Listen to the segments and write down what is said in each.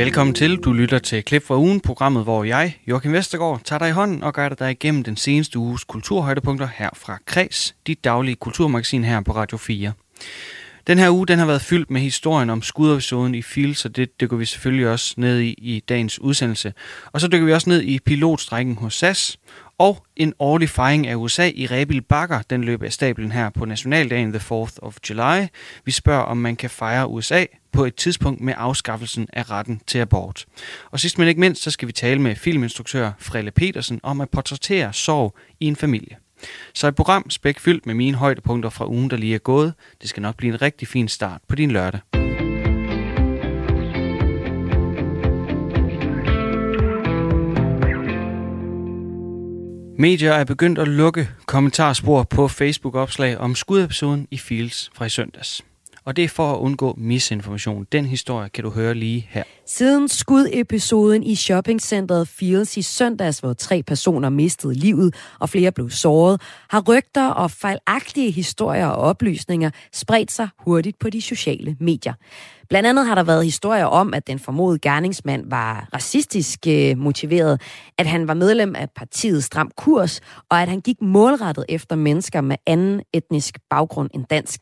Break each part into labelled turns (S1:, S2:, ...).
S1: Velkommen til. Du lytter til Klip fra ugen, programmet, hvor jeg, Joachim Vestergaard, tager dig i hånden og guider dig igennem den seneste uges kulturhøjdepunkter her fra Kreds, dit daglige kulturmagasin her på Radio 4. Den her uge den har været fyldt med historien om skudepisoden i Fields, og det dykker vi selvfølgelig også ned i i dagens udsendelse. Og så dykker vi også ned i pilotstrækken hos SAS, og en årlig fejring af USA i Rebil Bakker, den løber af stablen her på Nationaldagen the 4th of July. Vi spørger, om man kan fejre USA på et tidspunkt med afskaffelsen af retten til abort. Og sidst men ikke mindst, så skal vi tale med filminstruktør Frelle Petersen om at portrættere sorg i en familie. Så et program spækfyldt med mine højdepunkter fra ugen, der lige er gået. Det skal nok blive en rigtig fin start på din lørdag. Medier er begyndt at lukke kommentarspor på Facebook-opslag om skudepisoden i Fields fra i søndags. Og det er for at undgå misinformation. Den historie kan du høre lige her.
S2: Siden skudepisoden i shoppingcentret Fields i søndags, hvor tre personer mistede livet og flere blev såret, har rygter og fejlagtige historier og oplysninger spredt sig hurtigt på de sociale medier. Blandt andet har der været historier om, at den formodede gerningsmand var racistisk øh, motiveret, at han var medlem af partiet Stram Kurs, og at han gik målrettet efter mennesker med anden etnisk baggrund end dansk.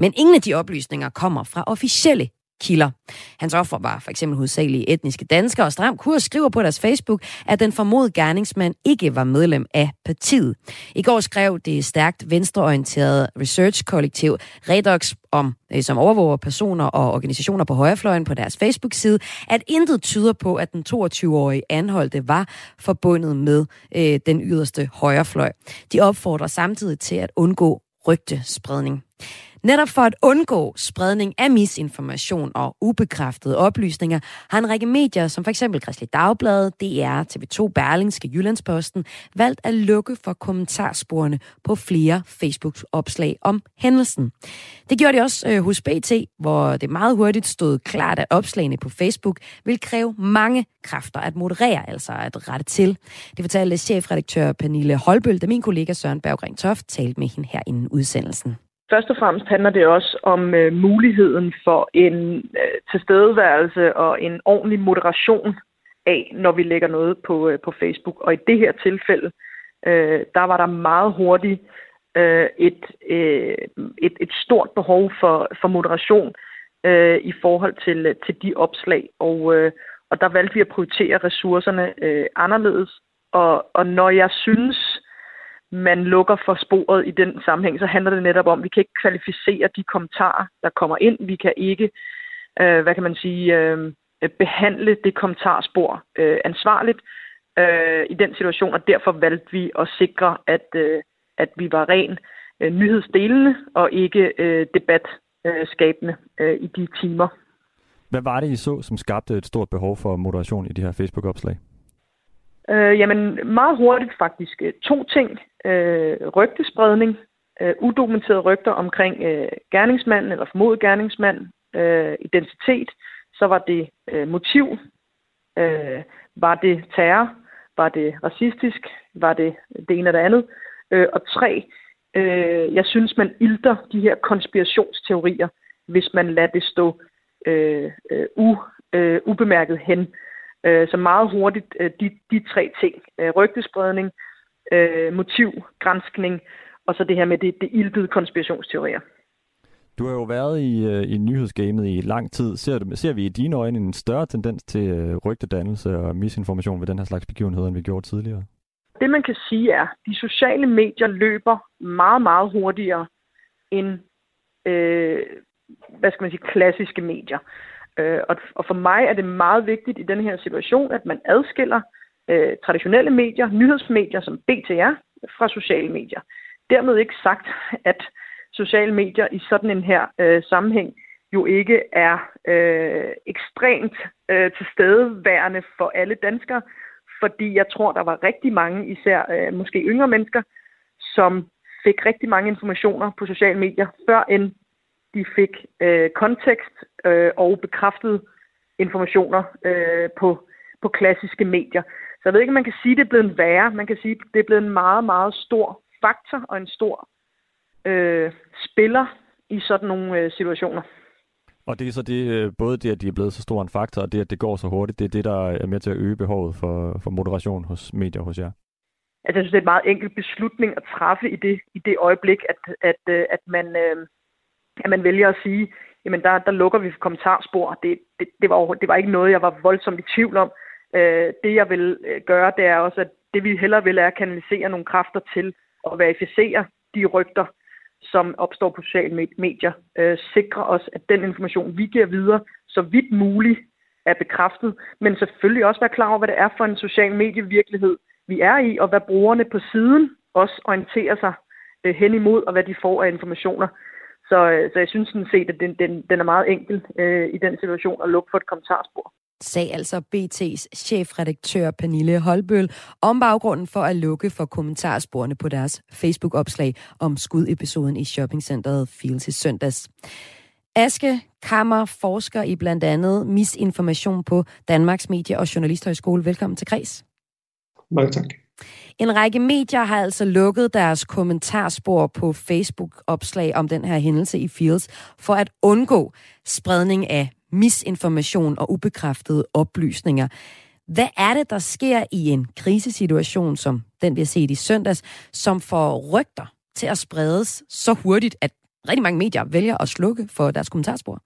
S2: Men ingen af de oplysninger kommer fra officielle kilder. Hans offer var for eksempel hovedsageligt etniske danskere, og Stram Kurs skriver på deres Facebook, at den formodede gerningsmand ikke var medlem af partiet. I går skrev det stærkt venstreorienterede research-kollektiv Redox om, øh, som overvåger personer og organisationer på højrefløjen på deres Facebook-side, at intet tyder på, at den 22-årige anholdte var forbundet med øh, den yderste højrefløj. De opfordrer samtidig til at undgå rygtespredning. Netop for at undgå spredning af misinformation og ubekræftede oplysninger, har en række medier, som f.eks. Kristelig Dagblad, DR, TV2, Berlingske, Jyllandsposten, valgt at lukke for kommentarsporene på flere Facebook-opslag om hændelsen. Det gjorde de også øh, hos BT, hvor det meget hurtigt stod klart, at opslagene på Facebook vil kræve mange kræfter at moderere, altså at rette til. Det fortalte chefredaktør Pernille Holbøl, da min kollega Søren Berggren Toft talte med hende her inden udsendelsen.
S3: Først og fremmest handler det også om øh, muligheden for en øh, tilstedeværelse og en ordentlig moderation af, når vi lægger noget på, øh, på Facebook. Og i det her tilfælde, øh, der var der meget hurtigt øh, et, øh, et, et stort behov for, for moderation øh, i forhold til, øh, til de opslag. Og, øh, og der valgte vi at prioritere ressourcerne øh, anderledes. Og, og når jeg synes, man lukker for sporet i den sammenhæng, så handler det netop om, at vi kan ikke kvalificere de kommentarer, der kommer ind. Vi kan ikke, øh, hvad kan man sige, øh, behandle det kommentarspor øh, ansvarligt øh, i den situation, og derfor valgte vi at sikre, at, øh, at vi var ren øh, nyhedsdelende og ikke øh, debatskabende øh, i de timer.
S4: Hvad var det, I så, som skabte et stort behov for moderation i de her Facebook-opslag?
S3: Øh, jamen, meget hurtigt faktisk. Øh, to ting. Øh, rygtespredning. Øh, udokumenterede rygter omkring øh, gerningsmanden eller formodet gerningsmand. Øh, identitet. Så var det øh, motiv. Øh, var det terror? Var det racistisk? Var det det ene eller det andet? Øh, og tre, øh, jeg synes, man ilter de her konspirationsteorier, hvis man lader det stå øh, øh, u, øh, ubemærket hen. Øh, så meget hurtigt øh, de, de tre ting. Øh, rygtespredning, øh, motiv, granskning, og så det her med det, det ildede konspirationsteorier.
S4: Du har jo været i, øh, i nyhedsgamet i lang tid. Ser, du, ser vi i dine øjne en større tendens til øh, rygtedannelse og misinformation ved den her slags begivenheder, end vi gjorde tidligere?
S3: Det man kan sige er, at de sociale medier løber meget, meget hurtigere end øh, hvad skal man sige, klassiske medier. Øh, og, og for mig er det meget vigtigt i den her situation, at man adskiller øh, traditionelle medier, nyhedsmedier som BTR, fra sociale medier. Dermed ikke sagt, at sociale medier i sådan en her øh, sammenhæng jo ikke er øh, ekstremt øh, tilstedeværende for alle danskere, fordi jeg tror, der var rigtig mange, især øh, måske yngre mennesker, som fik rigtig mange informationer på sociale medier, før end de fik øh, kontekst øh, og bekræftede informationer øh, på, på klassiske medier. Så jeg ved ikke, om man kan sige, at det er blevet værre. Man kan sige, at det er blevet en meget, meget stor faktor og en stor øh, spiller i sådan nogle øh, situationer.
S4: Og det er så det, øh, både det, at de er blevet så stor en faktor, og det, at det går så hurtigt, det er det, der er med til at øge behovet for, for moderation hos medier hos jer?
S3: Altså, jeg synes, det er en meget enkel beslutning at træffe i det, i det øjeblik, at, at, øh, at, man, øh, at man vælger at sige, jamen der, der lukker vi kommentarspor. Det, det, det, var, det var ikke noget, jeg var voldsomt i tvivl om. Øh, det, jeg vil øh, gøre, det er også, at det vi hellere vil, er at kanalisere nogle kræfter til at verificere de rygter, som opstår på sociale medier, øh, sikre os, at den information, vi giver videre, så vidt muligt er bekræftet, men selvfølgelig også være klar over, hvad det er for en social medievirkelighed, vi er i, og hvad brugerne på siden også orienterer sig øh, hen imod, og hvad de får af informationer. Så, øh, så jeg synes sådan set, at den, den, den er meget enkel øh, i den situation at lukke for et kommentarspor
S2: sag altså BT's chefredaktør Pernille Holbøl om baggrunden for at lukke for kommentarsporene på deres Facebook-opslag om skudepisoden i shoppingcenteret Fields i søndags. Aske Kammer forsker i blandt andet misinformation på Danmarks Medie- og Journalisthøjskole. Velkommen til Kreds.
S5: Mange tak.
S2: En række medier har altså lukket deres kommentarspor på Facebook-opslag om den her hændelse i Fields for at undgå spredning af misinformation og ubekræftede oplysninger. Hvad er det, der sker i en krisesituation, som den vi har set i søndags, som får rygter til at spredes så hurtigt, at rigtig mange medier vælger at slukke for deres kommentarspor?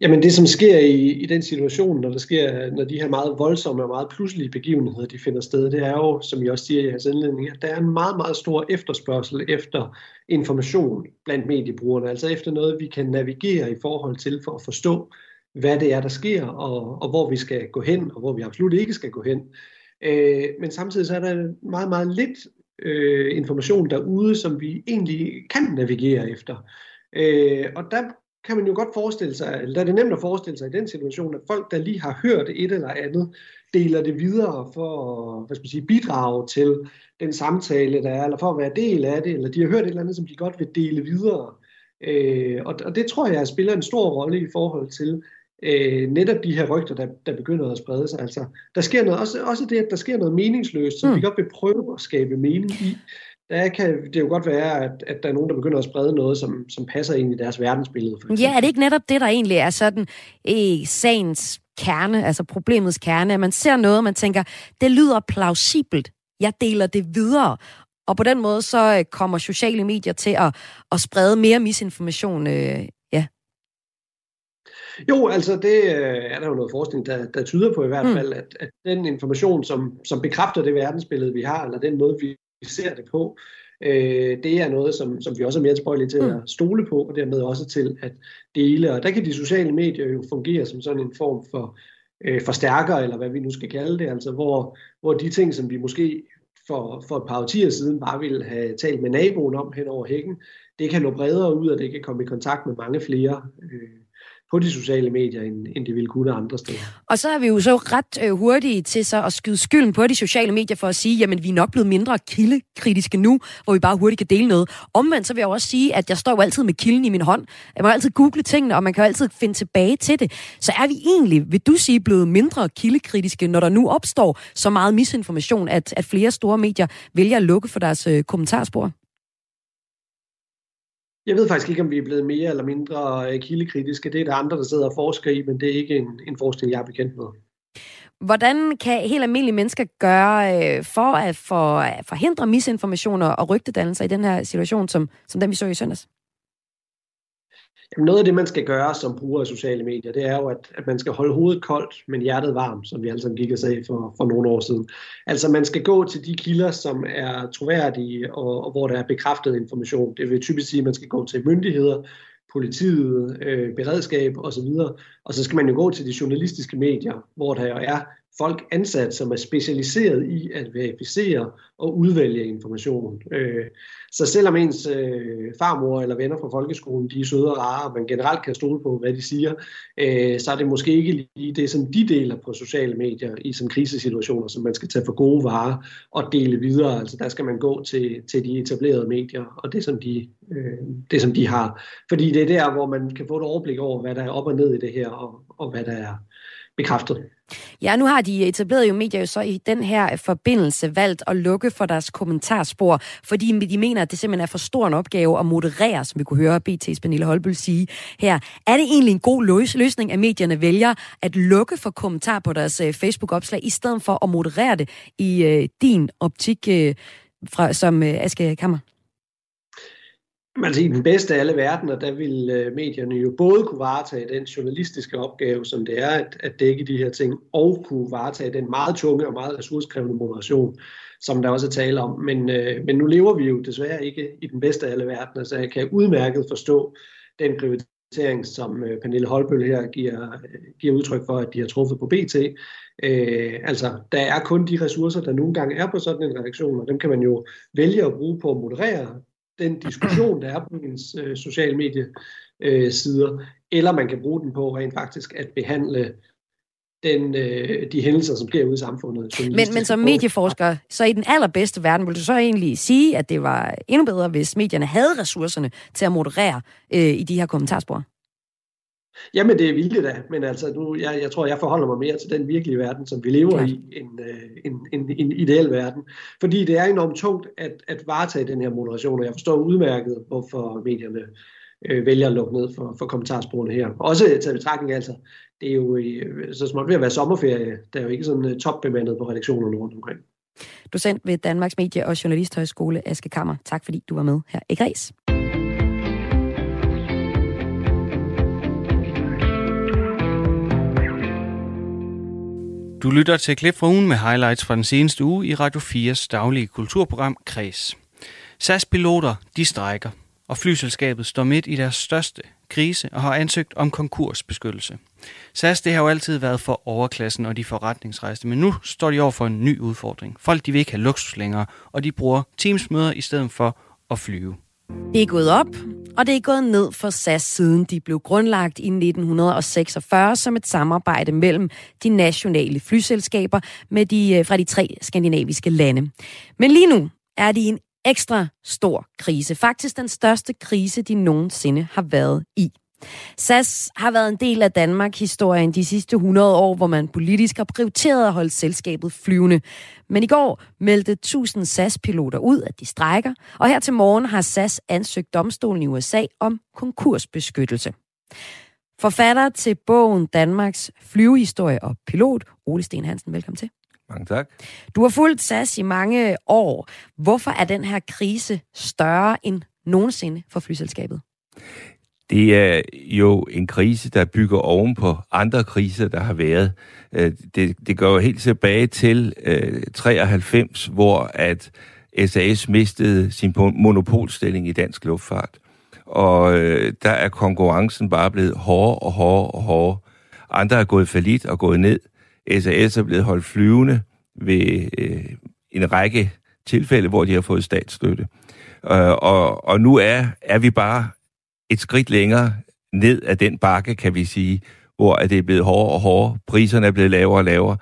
S5: Jamen det, som sker i, i den situation, når der sker, når de her meget voldsomme og meget pludselige begivenheder, de finder sted, det er jo, som jeg også siger i jeres indledning, at der er en meget, meget stor efterspørgsel efter information blandt mediebrugerne, altså efter noget, vi kan navigere i forhold til for at forstå, hvad det er, der sker, og, og hvor vi skal gå hen, og hvor vi absolut ikke skal gå hen. Øh, men samtidig så er der meget, meget lidt øh, information derude, som vi egentlig kan navigere efter. Øh, og der kan man jo godt forestille sig, eller der er det nemt at forestille sig i den situation, at folk, der lige har hørt et eller andet, deler det videre for at hvad skal man sige, bidrage til den samtale, der er, eller for at være del af det, eller de har hørt et eller andet, som de godt vil dele videre. Øh, og, og det tror jeg spiller en stor rolle i forhold til øh, netop de her rygter, der, der begynder at sprede sig. Altså, der sker noget, også, også det, at der sker noget meningsløst, som mm. vi godt vil prøve at skabe mening i der kan det jo godt være, at, at der er nogen, der begynder at sprede noget, som, som passer ind i deres verdensbillede. For
S2: ja, er det ikke netop det, der egentlig er sådan i sagens kerne, altså problemets kerne, at man ser noget, og man tænker, det lyder plausibelt, jeg deler det videre. Og på den måde, så øh, kommer sociale medier til at, at sprede mere misinformation, øh, ja.
S5: Jo, altså det øh, er der jo noget forskning, der, der tyder på i hvert mm. fald, at, at den information, som, som bekræfter det verdensbillede, vi har, eller den måde, vi ser det på, øh, det er noget, som, som vi også er mere tilbøjelige til mm. at stole på, og dermed også til at dele. Og der kan de sociale medier jo fungere som sådan en form for øh, forstærker, eller hvad vi nu skal kalde det, altså hvor, hvor de ting, som vi måske for, for et par årtier siden bare ville have talt med naboen om hen over hækken, det kan nå bredere ud, og det kan komme i kontakt med mange flere øh, på de sociale medier, end, end de ville kunne andre steder.
S2: Og så er vi jo så ret øh, hurtige til så at skyde skylden på de sociale medier for at sige, jamen vi er nok blevet mindre kildekritiske nu, hvor vi bare hurtigt kan dele noget. Omvendt så vil jeg også sige, at jeg står jo altid med kilden i min hånd. Jeg må altid google tingene, og man kan jo altid finde tilbage til det. Så er vi egentlig, vil du sige, blevet mindre kildekritiske, når der nu opstår så meget misinformation, at, at flere store medier vælger at lukke for deres øh, kommentarspor?
S5: Jeg ved faktisk ikke, om vi er blevet mere eller mindre øh, kildekritiske. Det er der andre, der sidder og forsker i, men det er ikke en, en forskning, jeg er bekendt med.
S2: Hvordan kan helt almindelige mennesker gøre øh, for at for, forhindre misinformationer og rygtedannelser i den her situation, som, som den vi så i søndags?
S5: Jamen noget af det, man skal gøre som bruger af sociale medier, det er jo, at, at man skal holde hovedet koldt, men hjertet varmt, som vi alle sammen gik og sagde for, for nogle år siden. Altså man skal gå til de kilder, som er troværdige, og, og hvor der er bekræftet information. Det vil typisk sige, at man skal gå til myndigheder, politiet, øh, beredskab osv. Og så skal man jo gå til de journalistiske medier, hvor der jo er folk ansat, som er specialiseret i at verificere og udvælge information. Øh, så selvom ens øh, farmor eller venner fra folkeskolen, de er søde og rare, og man generelt kan stole på, hvad de siger, øh, så er det måske ikke lige det, som de deler på sociale medier i sådan krisesituationer, som man skal tage for gode varer og dele videre. Altså der skal man gå til, til de etablerede medier og det som, de, øh, det, som de har. Fordi det er der, hvor man kan få et overblik over, hvad der er op og ned i det her, og, og hvad der er bekræftet.
S2: Ja, nu har de etableret jo medier jo så i den her forbindelse valgt at lukke for deres kommentarspor, fordi de mener, at det simpelthen er for stor en opgave at moderere, som vi kunne høre BT's Pernille Holbøl sige her. Er det egentlig en god løsning, at medierne vælger at lukke for kommentar på deres øh, Facebook-opslag, i stedet for at moderere det i øh, din optik øh, fra, som øh, Aske Kammer?
S5: Altså i den bedste af alle verdener, der vil øh, medierne jo både kunne varetage den journalistiske opgave, som det er at, at dække de her ting, og kunne varetage den meget tunge og meget ressourcekrævende moderation, som der også er tale om. Men, øh, men nu lever vi jo desværre ikke i den bedste af alle verdener, så jeg kan udmærket forstå den prioritering, som øh, Pernille Holbøl her giver, øh, giver udtryk for, at de har truffet på BT. Øh, altså, der er kun de ressourcer, der nogle gange er på sådan en redaktion, og dem kan man jo vælge at bruge på at moderere den diskussion, der er på ens øh, sociale medie øh, sider, eller man kan bruge den på rent faktisk at behandle den, øh, de hændelser, som sker ude i samfundet.
S2: Men, men som medieforsker, så i den allerbedste verden, vil du så egentlig sige, at det var endnu bedre, hvis medierne havde ressourcerne til at moderere øh, i de her kommentarspor?
S5: Jamen, det er vildt da, men altså, nu, jeg, jeg tror, jeg forholder mig mere til den virkelige verden, som vi lever ja. i, end øh, en, en, en ideel verden. Fordi det er enormt tungt at, at varetage den her moderation, og jeg forstår udmærket, hvorfor medierne øh, vælger at lukke ned for, for kommentarsporene her. Også til betragtning altså, det er jo øh, så småt ved at være sommerferie. Der er jo ikke sådan uh, topbemandet på redaktionerne rundt omkring.
S2: Docent ved Danmarks Medie- og Journalisthøjskole, Aske Kammer. Tak fordi du var med her i Græs.
S1: Du lytter til klip fra ugen med highlights fra den seneste uge i Radio 4's daglige kulturprogram Kreds. SAS-piloter, de strækker, og flyselskabet står midt i deres største krise og har ansøgt om konkursbeskyttelse. SAS det har jo altid været for overklassen og de forretningsrejste, men nu står de over for en ny udfordring. Folk de vil ikke have luksus længere, og de bruger Teams-møder i stedet for at flyve.
S2: Det er gået op, og det er gået ned for SAS siden de blev grundlagt i 1946 som et samarbejde mellem de nationale flyselskaber med de, øh, fra de tre skandinaviske lande. Men lige nu er de i en ekstra stor krise. Faktisk den største krise, de nogensinde har været i. SAS har været en del af Danmark-historien de sidste 100 år, hvor man politisk har prioriteret at holde selskabet flyvende. Men i går meldte 1000 SAS-piloter ud, at de strækker, og her til morgen har SAS ansøgt domstolen i USA om konkursbeskyttelse. Forfatter til bogen Danmarks flyvehistorie og pilot, Ole Sten Hansen, velkommen til.
S6: Mange tak.
S2: Du har fulgt SAS i mange år. Hvorfor er den her krise større end nogensinde for flyselskabet?
S6: Det er jo en krise, der bygger oven på andre kriser, der har været. Øh, det, det går jo helt tilbage til øh, 93, hvor at SAS mistede sin monopolstilling i dansk luftfart. Og øh, der er konkurrencen bare blevet hårdere og hårdere og hårdere. Andre er gået falit og gået ned. SAS er blevet holdt flyvende ved øh, en række tilfælde, hvor de har fået statsstøtte. Øh, og, og nu er, er vi bare et skridt længere ned ad den bakke, kan vi sige, hvor det er blevet hårdere og hårdere, priserne er blevet lavere og lavere,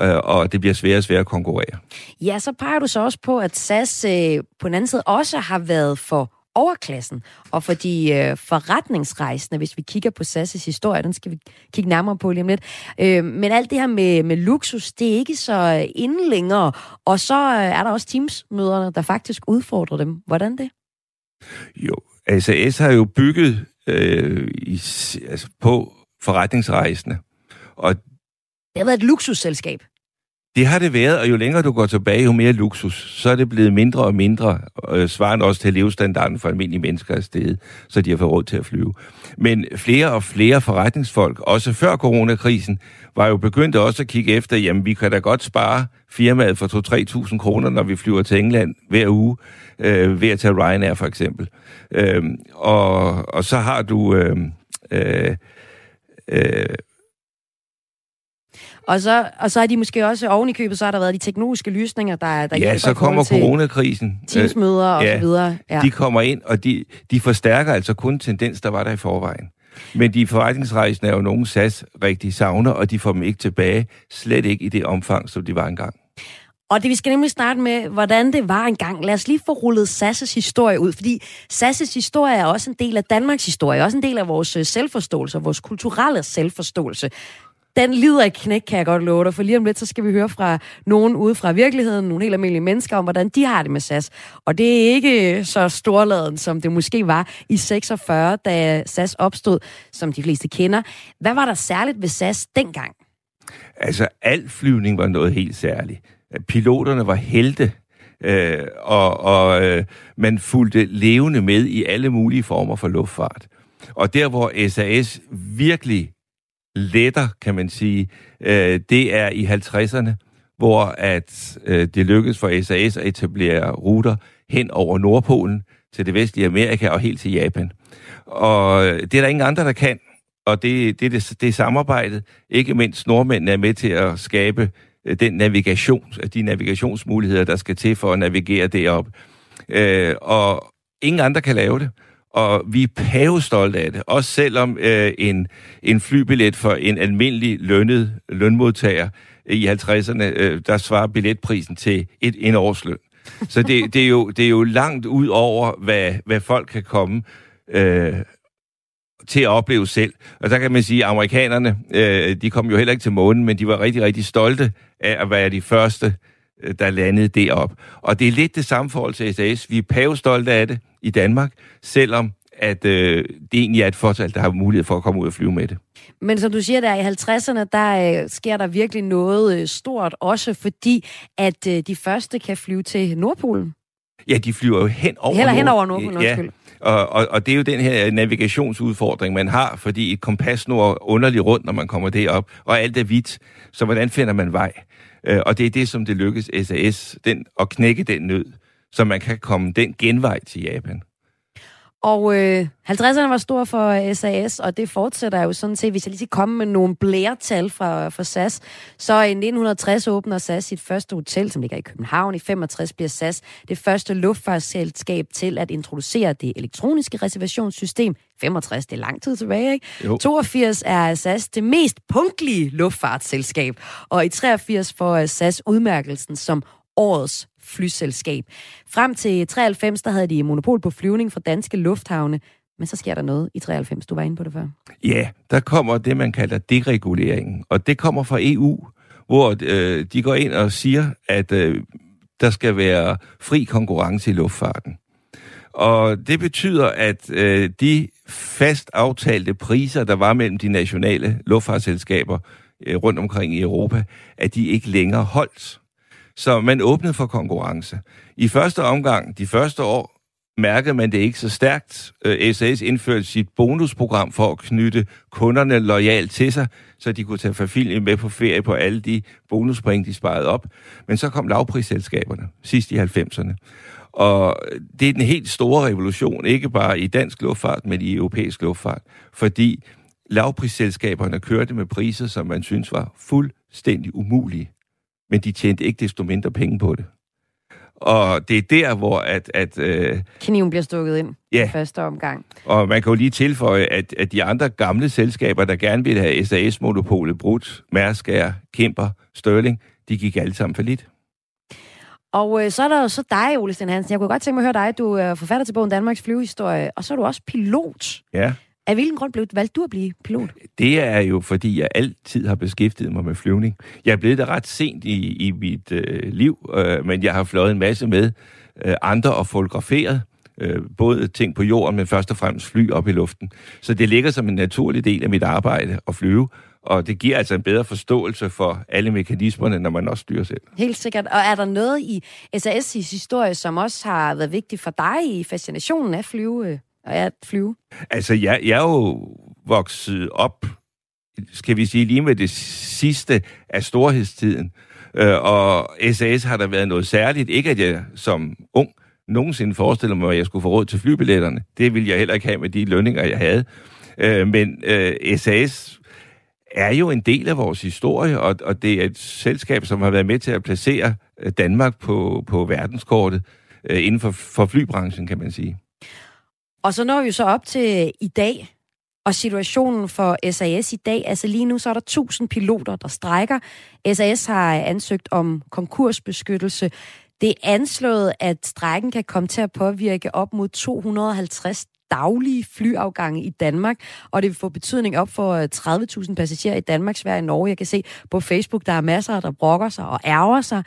S6: øh, og det bliver sværere og sværere at konkurrere.
S2: Ja, så peger du så også på, at SAS øh, på den anden side også har været for overklassen og for de øh, forretningsrejsende, hvis vi kigger på SAS' historie, den skal vi kigge nærmere på lige om lidt. Øh, men alt det her med, med luksus, det er ikke så inden længere, og så øh, er der også Teams-møderne, der faktisk udfordrer dem. Hvordan det?
S6: Jo, SAS har jo bygget øh, i, altså på forretningsrejsende.
S2: Og det har været et luksusselskab.
S6: Det har det været, og jo længere du går tilbage, jo mere luksus, så er det blevet mindre og mindre, øh, svarende også til levestandarden for almindelige mennesker af stedet, så de har fået råd til at flyve. Men flere og flere forretningsfolk, også før coronakrisen, var jo begyndt også at kigge efter, jamen vi kan da godt spare firmaet for 2-3.000 kroner, når vi flyver til England hver uge, øh, ved at tage Ryanair for eksempel. Øh, og, og så har du... Øhm, øh, øh, øh,
S2: og så, og så er de måske også oven i købet, så har der været de teknologiske løsninger, der, der
S6: Ja, så kommer coronakrisen.
S2: Teamsmøder og ja, så videre.
S6: Ja. De kommer ind, og de, de forstærker altså kun tendens, der var der i forvejen. Men de forretningsrejsende er jo nogen SAS rigtig savner, og de får dem ikke tilbage, slet ikke i det omfang, som de var engang.
S2: Og det vi skal nemlig starte med, hvordan det var engang. Lad os lige få rullet SAS' historie ud, fordi SAS' historie er også en del af Danmarks historie, også en del af vores øh, selvforståelse, vores kulturelle selvforståelse den lider ikke knæk, kan jeg godt love dig, for lige om lidt, så skal vi høre fra nogen ude fra virkeligheden, nogle helt almindelige mennesker, om hvordan de har det med SAS. Og det er ikke så storladen, som det måske var i 46, da SAS opstod, som de fleste kender. Hvad var der særligt ved SAS dengang?
S6: Altså, al flyvning var noget helt særligt. Piloterne var helte, øh, og, og øh, man fulgte levende med i alle mulige former for luftfart. Og der, hvor SAS virkelig letter, kan man sige, øh, det er i 50'erne, hvor at øh, det lykkedes for SAS at etablere ruter hen over Nordpolen til det vestlige Amerika og helt til Japan. Og øh, det er der ingen andre, der kan. Og det, det, det, det er samarbejdet. Ikke mindst nordmændene er med til at skabe øh, den navigation, de navigationsmuligheder, der skal til for at navigere derop. Øh, og ingen andre kan lave det og vi er pavestolte af det. Også selvom øh, en, en flybillet for en almindelig lønnet lønmodtager i 50'erne, øh, der svarer billetprisen til et, en årsløn. Så det, det, er jo, det er jo langt ud over, hvad, hvad folk kan komme øh, til at opleve selv. Og der kan man sige, at amerikanerne, øh, de kom jo heller ikke til månen, men de var rigtig, rigtig stolte af at være de første, der landede derop. Og det er lidt det samme forhold til SAS. Vi er pavestolte af det i Danmark, selvom at øh, det egentlig er et fortal, der har mulighed for at komme ud og flyve med det.
S2: Men som du siger, der i 50'erne, der øh, sker der virkelig noget øh, stort, også fordi, at øh, de første kan flyve til Nordpolen.
S6: Ja, de flyver jo hen over
S2: Heller hen over Nordpolen,
S6: ja. Og, og, og det er jo den her navigationsudfordring, man har, fordi et kompas nu er underligt rundt, når man kommer derop, og alt er hvidt. Så hvordan finder man vej? Øh, og det er det, som det lykkedes SAS, den, at knække den nød så man kan komme den genvej til Japan.
S2: Og øh, 50'erne var stor for SAS, og det fortsætter jo sådan set. Hvis jeg lige skal komme med nogle blæretal fra, fra SAS, så i 1960 åbner SAS sit første hotel, som ligger i København. I 65 bliver SAS det første luftfartsselskab til at introducere det elektroniske reservationssystem. 65, det er lang tid tilbage, ikke? Jo. 82 er SAS det mest punktlige luftfartsselskab, og i 83 får SAS udmærkelsen som årets flyselskab. Frem til 93, der havde de monopol på flyvning fra danske lufthavne, men så sker der noget i 93. Du var inde på det før.
S6: Ja, der kommer det, man kalder dereguleringen, og det kommer fra EU, hvor øh, de går ind og siger, at øh, der skal være fri konkurrence i luftfarten. Og det betyder, at øh, de fast aftalte priser, der var mellem de nationale luftfartsselskaber øh, rundt omkring i Europa, at de ikke længere holdt. Så man åbnede for konkurrence. I første omgang, de første år, mærkede man det ikke så stærkt. Øh, SAS indførte sit bonusprogram for at knytte kunderne lojalt til sig, så de kunne tage familien med på ferie på alle de bonuspoint, de sparede op. Men så kom lavprisselskaberne sidst i 90'erne. Og det er den helt store revolution, ikke bare i dansk luftfart, men i europæisk luftfart. Fordi lavprisselskaberne kørte med priser, som man synes var fuldstændig umulige men de tjente ikke desto mindre penge på det. Og det er der, hvor at... at
S2: øh, Kniven bliver stukket ind ja. i første omgang.
S6: Og man kan jo lige tilføje, at, at de andre gamle selskaber, der gerne ville have SAS-monopolet brudt, Mærsk, Kemper, Sterling, de gik alle sammen for lidt.
S2: Og øh, så er der jo så dig, Ole Sten Hansen. Jeg kunne godt tænke mig at høre dig. Du er forfatter til bogen Danmarks Flyvehistorie, og så er du også pilot.
S6: Ja.
S2: Af hvilken grund blev valgt du at blive pilot?
S6: Det er jo, fordi jeg altid har beskæftiget mig med flyvning. Jeg er blevet der ret sent i, i mit øh, liv, øh, men jeg har fløjet en masse med øh, andre og fotograferet. Øh, både ting på jorden, men først og fremmest fly op i luften. Så det ligger som en naturlig del af mit arbejde at flyve, og det giver altså en bedre forståelse for alle mekanismerne, når man også styrer selv.
S2: Helt sikkert. Og er der noget i SAS' historie, som også har været vigtigt for dig i fascinationen af flyve? At flyve?
S6: Altså, jeg, jeg er jo vokset op, skal vi sige, lige med det sidste af storhedstiden. Øh, og SAS har der været noget særligt. Ikke at jeg som ung nogensinde forestiller mig, at jeg skulle få råd til flybilletterne. Det ville jeg heller ikke have med de lønninger, jeg havde. Øh, men øh, SAS er jo en del af vores historie, og, og det er et selskab, som har været med til at placere øh, Danmark på, på verdenskortet øh, inden for, for flybranchen, kan man sige.
S2: Og så når vi så op til øh, i dag, og situationen for SAS i dag, altså lige nu så er der 1000 piloter, der strækker. SAS har ansøgt om konkursbeskyttelse. Det er anslået, at strækken kan komme til at påvirke op mod 250 daglige flyafgange i Danmark, og det vil få betydning op for øh, 30.000 passagerer i Danmark, Sverige og Norge. Jeg kan se på Facebook, der er masser, der brokker sig og ærger sig.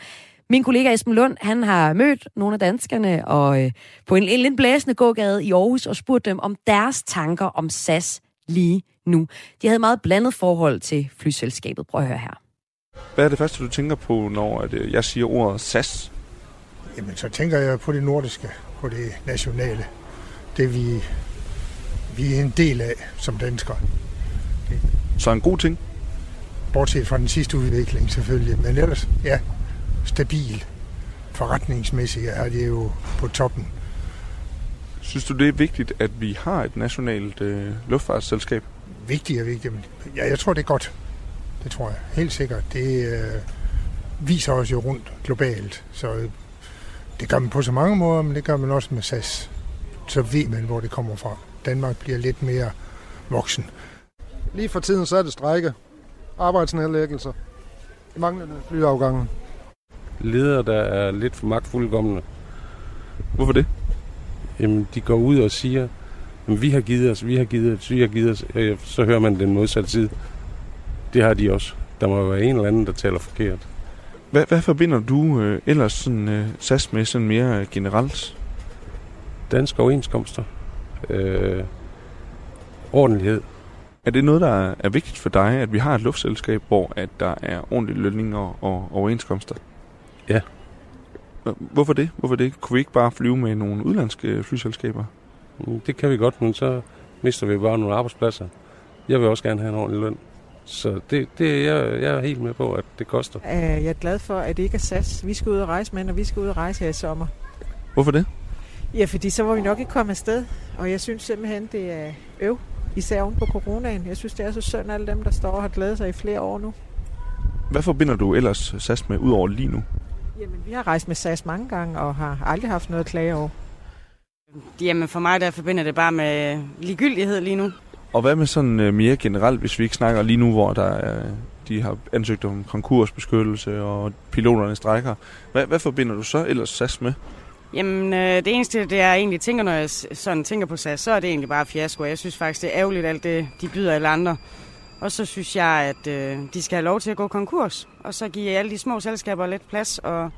S2: Min kollega Esben Lund, han har mødt nogle af danskerne og øh, på en, en lidt blæsende gågade i Aarhus og spurgt dem om deres tanker om SAS lige nu. De havde meget blandet forhold til flyselskabet. Prøv at høre her.
S7: Hvad er det første, du tænker på, når jeg siger ordet SAS?
S8: Jamen, så tænker jeg på det nordiske, på det nationale. Det vi, vi er en del af som danskere.
S7: Så en god ting?
S8: Bortset fra den sidste udvikling selvfølgelig, men ellers, ja, stabil. Forretningsmæssigt er det jo på toppen.
S7: Synes du, det er vigtigt, at vi har et nationalt øh, luftfartsselskab?
S8: Vigtigt og vigtigt. Ja, jeg tror, det er godt. Det tror jeg. Helt sikkert. Det øh, viser os jo rundt globalt. Så øh, det gør man på så mange måder, men det gør man også med SAS. Så ved man, hvor det kommer fra. Danmark bliver lidt mere voksen.
S9: Lige for tiden så er det strække. Arbejdsnedlæggelser. Manglende flyafgange.
S10: Ledere, der er lidt for magtfuldkommende.
S7: Hvorfor det?
S10: Jamen, de går ud og siger, at vi har givet os, vi har givet os, vi har givet os. Så hører man den modsatte side. Det har de også. Der må være en eller anden, der taler forkert.
S7: Hvad, hvad forbinder du øh, ellers sådan, øh, SAS med sådan mere generelt?
S10: Danske overenskomster. Øh, ordentlighed.
S7: Er det noget, der er vigtigt for dig, at vi har et luftselskab, hvor at der er ordentlige lønninger og overenskomster?
S10: Ja.
S7: Hvorfor det? Hvorfor det? Kunne vi ikke bare flyve med nogle udlandske flyselskaber?
S10: Mm, det kan vi godt, men så mister vi bare nogle arbejdspladser. Jeg vil også gerne have en ordentlig løn. Så det, det jeg, jeg er helt med på, at det koster.
S11: Jeg er glad for, at det ikke er SAS. Vi skal ud og rejse med, når vi skal ud og rejse her i sommer.
S7: Hvorfor det?
S11: Ja, fordi så var vi nok ikke kommet afsted. Og jeg synes simpelthen, det er øv. Især oven på coronaen. Jeg synes, det er så synd, alle dem, der står og har glædet sig i flere år nu.
S7: Hvad forbinder du ellers SAS med, udover lige nu?
S11: Jamen, vi har rejst med SAS mange gange, og har aldrig haft noget at klage over.
S12: Jamen, for mig der forbinder det bare med ligegyldighed lige nu.
S7: Og hvad med sådan uh, mere generelt, hvis vi ikke snakker lige nu, hvor der er, de har ansøgt om konkursbeskyttelse, og piloterne strækker. Hvad, hvad forbinder du så ellers SAS med?
S12: Jamen, øh, det eneste, det jeg egentlig tænker, når jeg sådan tænker på SAS, så er det egentlig bare fiasko. Jeg synes faktisk, det er ærgerligt, alt det, de byder alle andre. Og så synes jeg, at øh, de skal have lov til at gå konkurs, og så give alle de små selskaber lidt plads. Og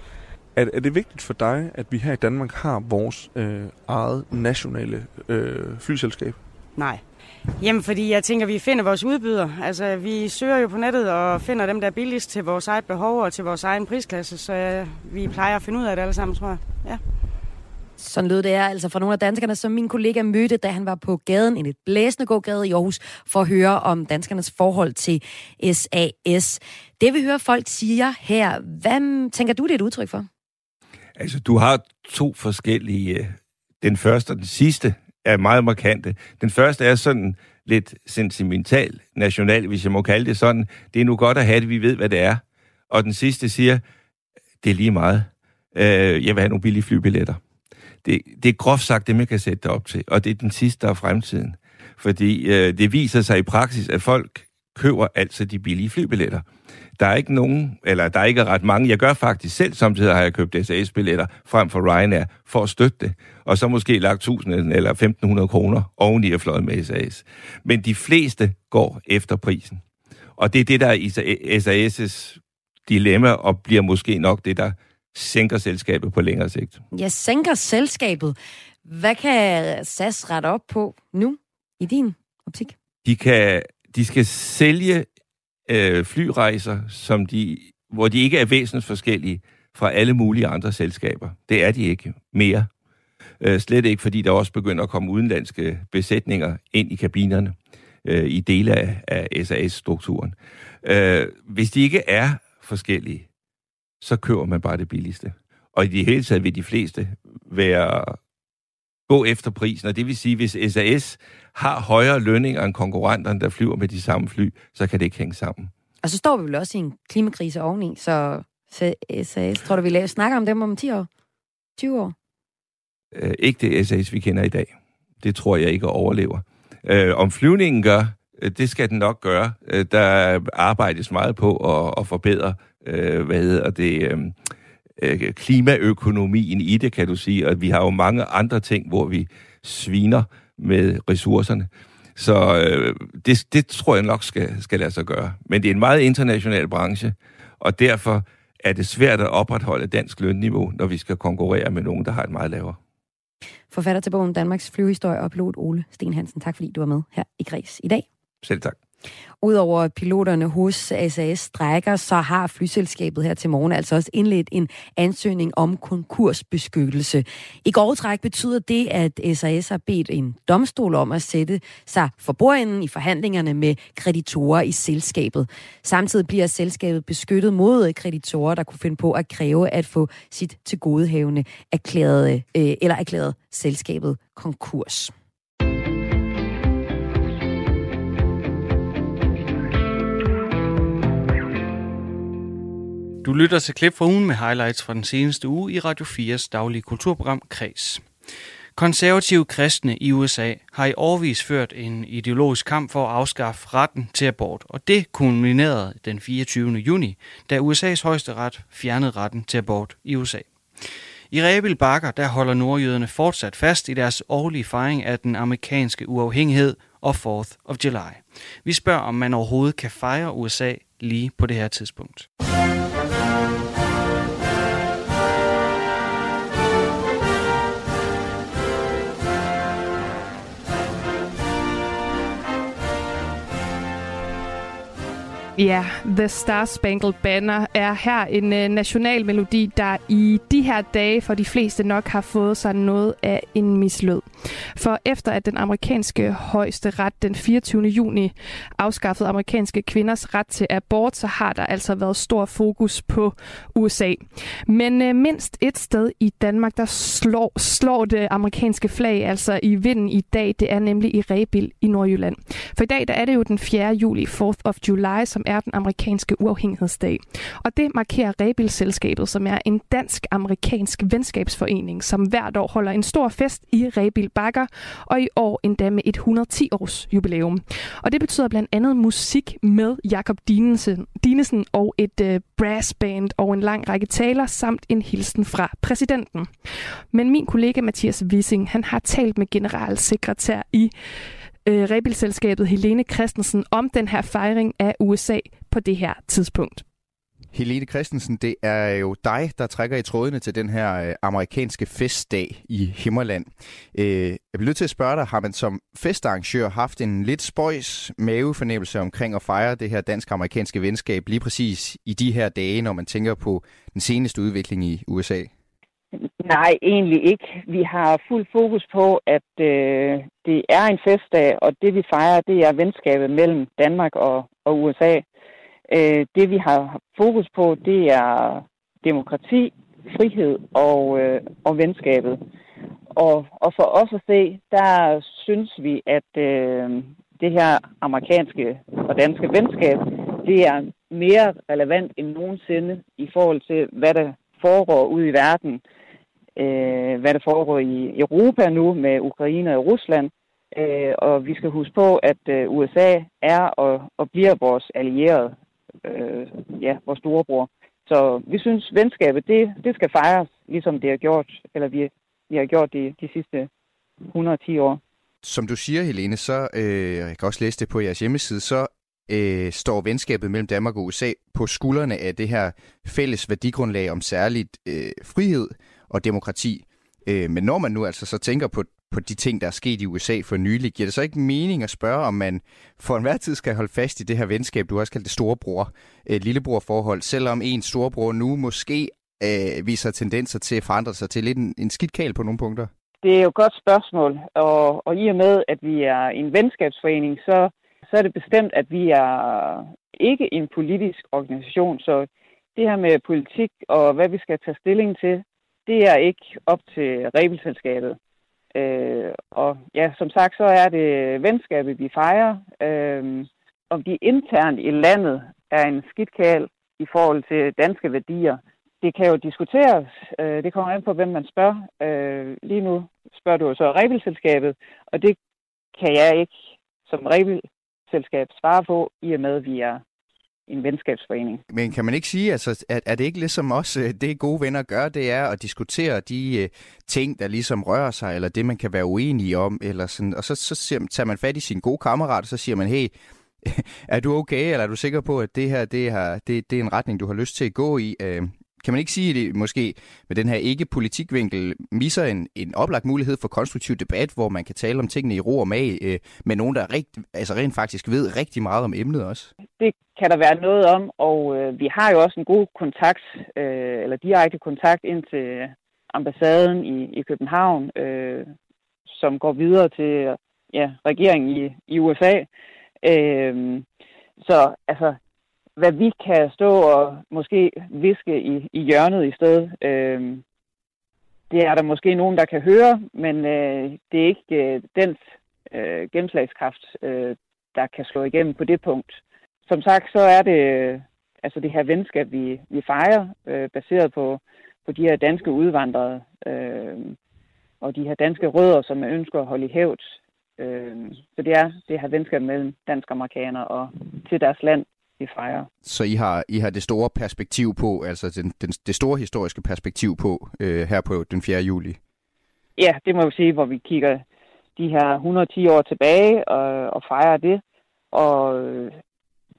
S7: er, er det vigtigt for dig, at vi her i Danmark har vores øh, eget nationale øh, flyselskab?
S12: Nej. Jamen, fordi jeg tænker, at vi finder vores udbyder. Altså, vi søger jo på nettet og finder dem, der er billigst til vores eget behov og til vores egen prisklasse, så øh, vi plejer at finde ud af det alle sammen, tror jeg. Ja.
S2: Sådan lød det er altså fra nogle af danskerne, som min kollega mødte, da han var på gaden, en et blæsende gågade i Aarhus, for at høre om danskernes forhold til SAS. Det vi hører folk siger her, hvad tænker du, det er et udtryk for?
S6: Altså, du har to forskellige... Øh, den første og den sidste er meget markante. Den første er sådan lidt sentimental, national, hvis jeg må kalde det sådan. Det er nu godt at have det, vi ved, hvad det er. Og den sidste siger, det er lige meget. Øh, Jeg vil have nogle billige flybilletter. Det, det er groft sagt det, man kan sætte det op til. Og det er den sidste, af fremtiden. Fordi øh, det viser sig i praksis, at folk køber altså de billige flybilletter. Der er ikke nogen, eller der er ikke ret mange. Jeg gør faktisk selv, samtidig har jeg købt SAS-billetter frem for Ryanair, for at støtte det. Og så måske lagt 1000 eller 1500 kroner oveni at fløjet med SAS. Men de fleste går efter prisen. Og det er det, der er SAS' dilemma, og bliver måske nok det, der sænker selskabet på længere sigt.
S2: Jeg sænker selskabet. Hvad kan SAS rette op på nu i din optik?
S6: De, kan, de skal sælge øh, flyrejser, som de, hvor de ikke er væsentligt forskellige fra alle mulige andre selskaber. Det er de ikke mere. Øh, slet ikke, fordi der også begynder at komme udenlandske besætninger ind i kabinerne øh, i dele af, af SAS-strukturen. Øh, hvis de ikke er forskellige, så køber man bare det billigste. Og i det hele taget vil de fleste være gå efter prisen, og det vil sige, hvis SAS har højere lønninger end konkurrenterne, der flyver med de samme fly, så kan det ikke hænge sammen.
S2: Og så står vi vel også i en klimakrise oveni, så SAS, tror du, vi snakker om dem om 10 år? 20 år?
S6: Øh, ikke det SAS, vi kender i dag. Det tror jeg ikke overlever. Øh, om flyvningen gør, øh, det skal den nok gøre. Øh, der arbejdes meget på at, at forbedre, øh, hvad hedder det, øh, øh, klimaøkonomien i det, kan du sige. Og vi har jo mange andre ting, hvor vi sviner med ressourcerne. Så øh, det, det tror jeg nok skal, skal lade sig gøre. Men det er en meget international branche, og derfor er det svært at opretholde dansk lønniveau, når vi skal konkurrere med nogen, der har et meget lavere.
S2: Forfatter til bogen Danmarks flyvehistorie og pilot Ole Sten Hansen. Tak fordi du var med her i Græs i dag.
S6: Selv tak.
S2: Udover piloterne hos SAS strækker, så har flyselskabet her til morgen altså også indledt en ansøgning om konkursbeskyttelse. I går træk betyder det, at SAS har bedt en domstol om at sætte sig for bordenden i forhandlingerne med kreditorer i selskabet. Samtidig bliver selskabet beskyttet mod kreditorer, der kunne finde på at kræve at få sit tilgodehavende erklæret, øh, eller erklæret selskabet konkurs.
S1: Du lytter til klip fra ugen med highlights fra den seneste uge i Radio 4's daglige kulturprogram Kreds. Konservative kristne i USA har i årvis ført en ideologisk kamp for at afskaffe retten til abort, og det kulminerede den 24. juni, da USA's højeste ret fjernede retten til abort i USA. I Rebil Bakker der holder nordjyderne fortsat fast i deres årlige fejring af den amerikanske uafhængighed og 4th of July. Vi spørger, om man overhovedet kan fejre USA lige på det her tidspunkt.
S13: Ja, The Star Spangled Banner er her en øh, national melodi, der i de her dage for de fleste nok har fået sig noget af en mislød. For efter at den amerikanske højeste ret den 24. juni afskaffede amerikanske kvinders ret til abort, så har der altså været stor fokus på USA. Men øh, mindst et sted i Danmark, der slår, slår det amerikanske flag altså i vinden i dag, det er nemlig i Rebil i Nordjylland. For i dag der er det jo den 4. juli, 4th of July, som er den amerikanske uafhængighedsdag. Og det markerer Rebil-selskabet, som er en dansk-amerikansk venskabsforening, som hvert år holder en stor fest i Rebil Bakker, og i år endda med et 110-års jubilæum. Og det betyder blandt andet musik med Jakob Dinesen, Dinesen og et øh, brassband og en lang række taler, samt en hilsen fra præsidenten. Men min kollega Mathias Wissing, han har talt med generalsekretær i øh, Rebilselskabet Helene Christensen om den her fejring af USA på det her tidspunkt.
S14: Helene Christensen, det er jo dig, der trækker i trådene til den her øh, amerikanske festdag i Himmerland. Øh, jeg bliver nødt til at spørge dig, har man som festarrangør haft en lidt spøjs mavefornemmelse omkring at fejre det her dansk-amerikanske venskab lige præcis i de her dage, når man tænker på den seneste udvikling i USA?
S15: Nej, egentlig ikke. Vi har fuld fokus på, at øh, det er en festdag, og det vi fejrer, det er venskabet mellem Danmark og, og USA. Øh, det vi har fokus på, det er demokrati, frihed og, øh, og venskabet. Og, og for os at se, der synes vi, at øh, det her amerikanske og danske venskab, det er mere relevant end nogensinde i forhold til, hvad der foregår ude i verden øh, Øh, hvad der foregår i Europa nu med Ukraine og Rusland. Øh, og vi skal huske på, at øh, USA er og, og bliver vores allierede, øh, ja, vores storebror. Så vi synes, venskabet, det, det skal fejres, ligesom det har gjort, eller vi, vi har gjort de, de sidste 110 år.
S14: Som du siger, Helene, så, øh, jeg kan også læse det på jeres hjemmeside, så øh, står venskabet mellem Danmark og USA på skuldrene af det her fælles værdigrundlag om særligt øh, frihed og demokrati. Øh, men når man nu altså så tænker på, på de ting, der er sket i USA for nylig, giver det så ikke mening at spørge, om man for enhver tid skal holde fast i det her venskab, du også kaldt det storebror, øh, lillebror-forhold, selvom en storebror nu måske øh, viser tendenser til at forandre sig til lidt en, en skidt på nogle punkter?
S15: Det er jo et godt spørgsmål, og, og i og med, at vi er en venskabsforening, så, så er det bestemt, at vi er ikke en politisk organisation, så det her med politik og hvad vi skal tage stilling til, det er ikke op til Rebelselskabet. Øh, og ja, som sagt, så er det venskabet, vi fejrer. Øh, om de internt i landet er en skidtkal i forhold til danske værdier, det kan jo diskuteres. Øh, det kommer an på, hvem man spørger. Øh, lige nu spørger du så Rebelselskabet, og det kan jeg ikke som Rebelselskab svare på, i og med, at vi er en venskabsforening.
S14: Men kan man ikke sige, altså, at er det ikke ligesom også øh, det gode venner gør, det er at diskutere de øh, ting, der ligesom rører sig, eller det, man kan være uenig om, eller sådan, og så, så siger, tager man fat i sin gode kammerat, og så siger man, hey, er du okay, eller er du sikker på, at det her det, her, det, det er en retning, du har lyst til at gå i? Uh, kan man ikke sige, at det måske med den her ikke-politikvinkel misser en, en oplagt mulighed for konstruktiv debat, hvor man kan tale om tingene i ro og mag, øh, med nogen, der rigt, altså rent faktisk ved rigtig meget om emnet også?
S15: Det kan der være noget om, og øh, vi har jo også en god kontakt, øh, eller direkte kontakt ind til ambassaden i, i København, øh, som går videre til ja, regeringen i, i USA. Øh, så altså, hvad vi kan stå og måske viske i, i hjørnet i stedet. Øh, det er der måske nogen, der kan høre, men øh, det er ikke øh, dens øh, gennemslagskraft, øh, der kan slå igennem på det punkt. Som sagt, så er det øh, altså det her venskab, vi, vi fejrer, øh, baseret på, på de her danske udvandrere øh, og de her danske rødder, som man ønsker at holde i hævd. Øh, så det er det her venskab mellem dansk-amerikanere og til deres land, vi fejrer.
S14: Så I har, I har det store perspektiv på, altså den, den, det store historiske perspektiv på øh, her på den 4. juli?
S15: Ja, det må vi sige, hvor vi kigger de her 110 år tilbage og, og fejrer det. Og øh,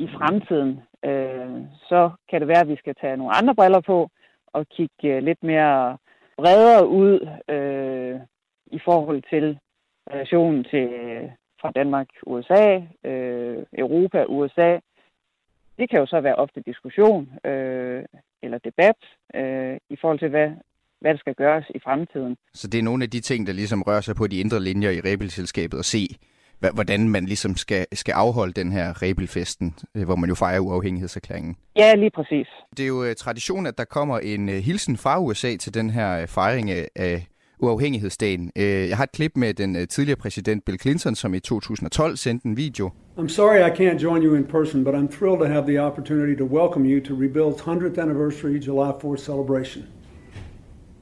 S15: i fremtiden, øh, så kan det være, at vi skal tage nogle andre briller på og kigge øh, lidt mere bredere ud øh, i forhold til relationen til fra Danmark, USA, øh, Europa, USA, det kan jo så være ofte diskussion øh, eller debat øh, i forhold til, hvad, hvad der skal gøres i fremtiden.
S14: Så det er nogle af de ting, der ligesom rører sig på de indre linjer i Rebelselskabet og se, hvordan man ligesom skal, skal afholde den her Rebelfesten, øh, hvor man jo fejrer uafhængighedserklæringen.
S15: Ja, lige præcis.
S14: Det er jo uh, tradition, at der kommer en uh, hilsen fra USA til den her fejring af uafhængighedsdagen. Øh, jeg har et klip med den øh, tidligere præsident Bill Clinton, som i 2012 sendte en video.
S16: I'm sorry I can't join you in person, but I'm thrilled to have the opportunity to welcome you to Rebuild's 100th anniversary July 4th celebration.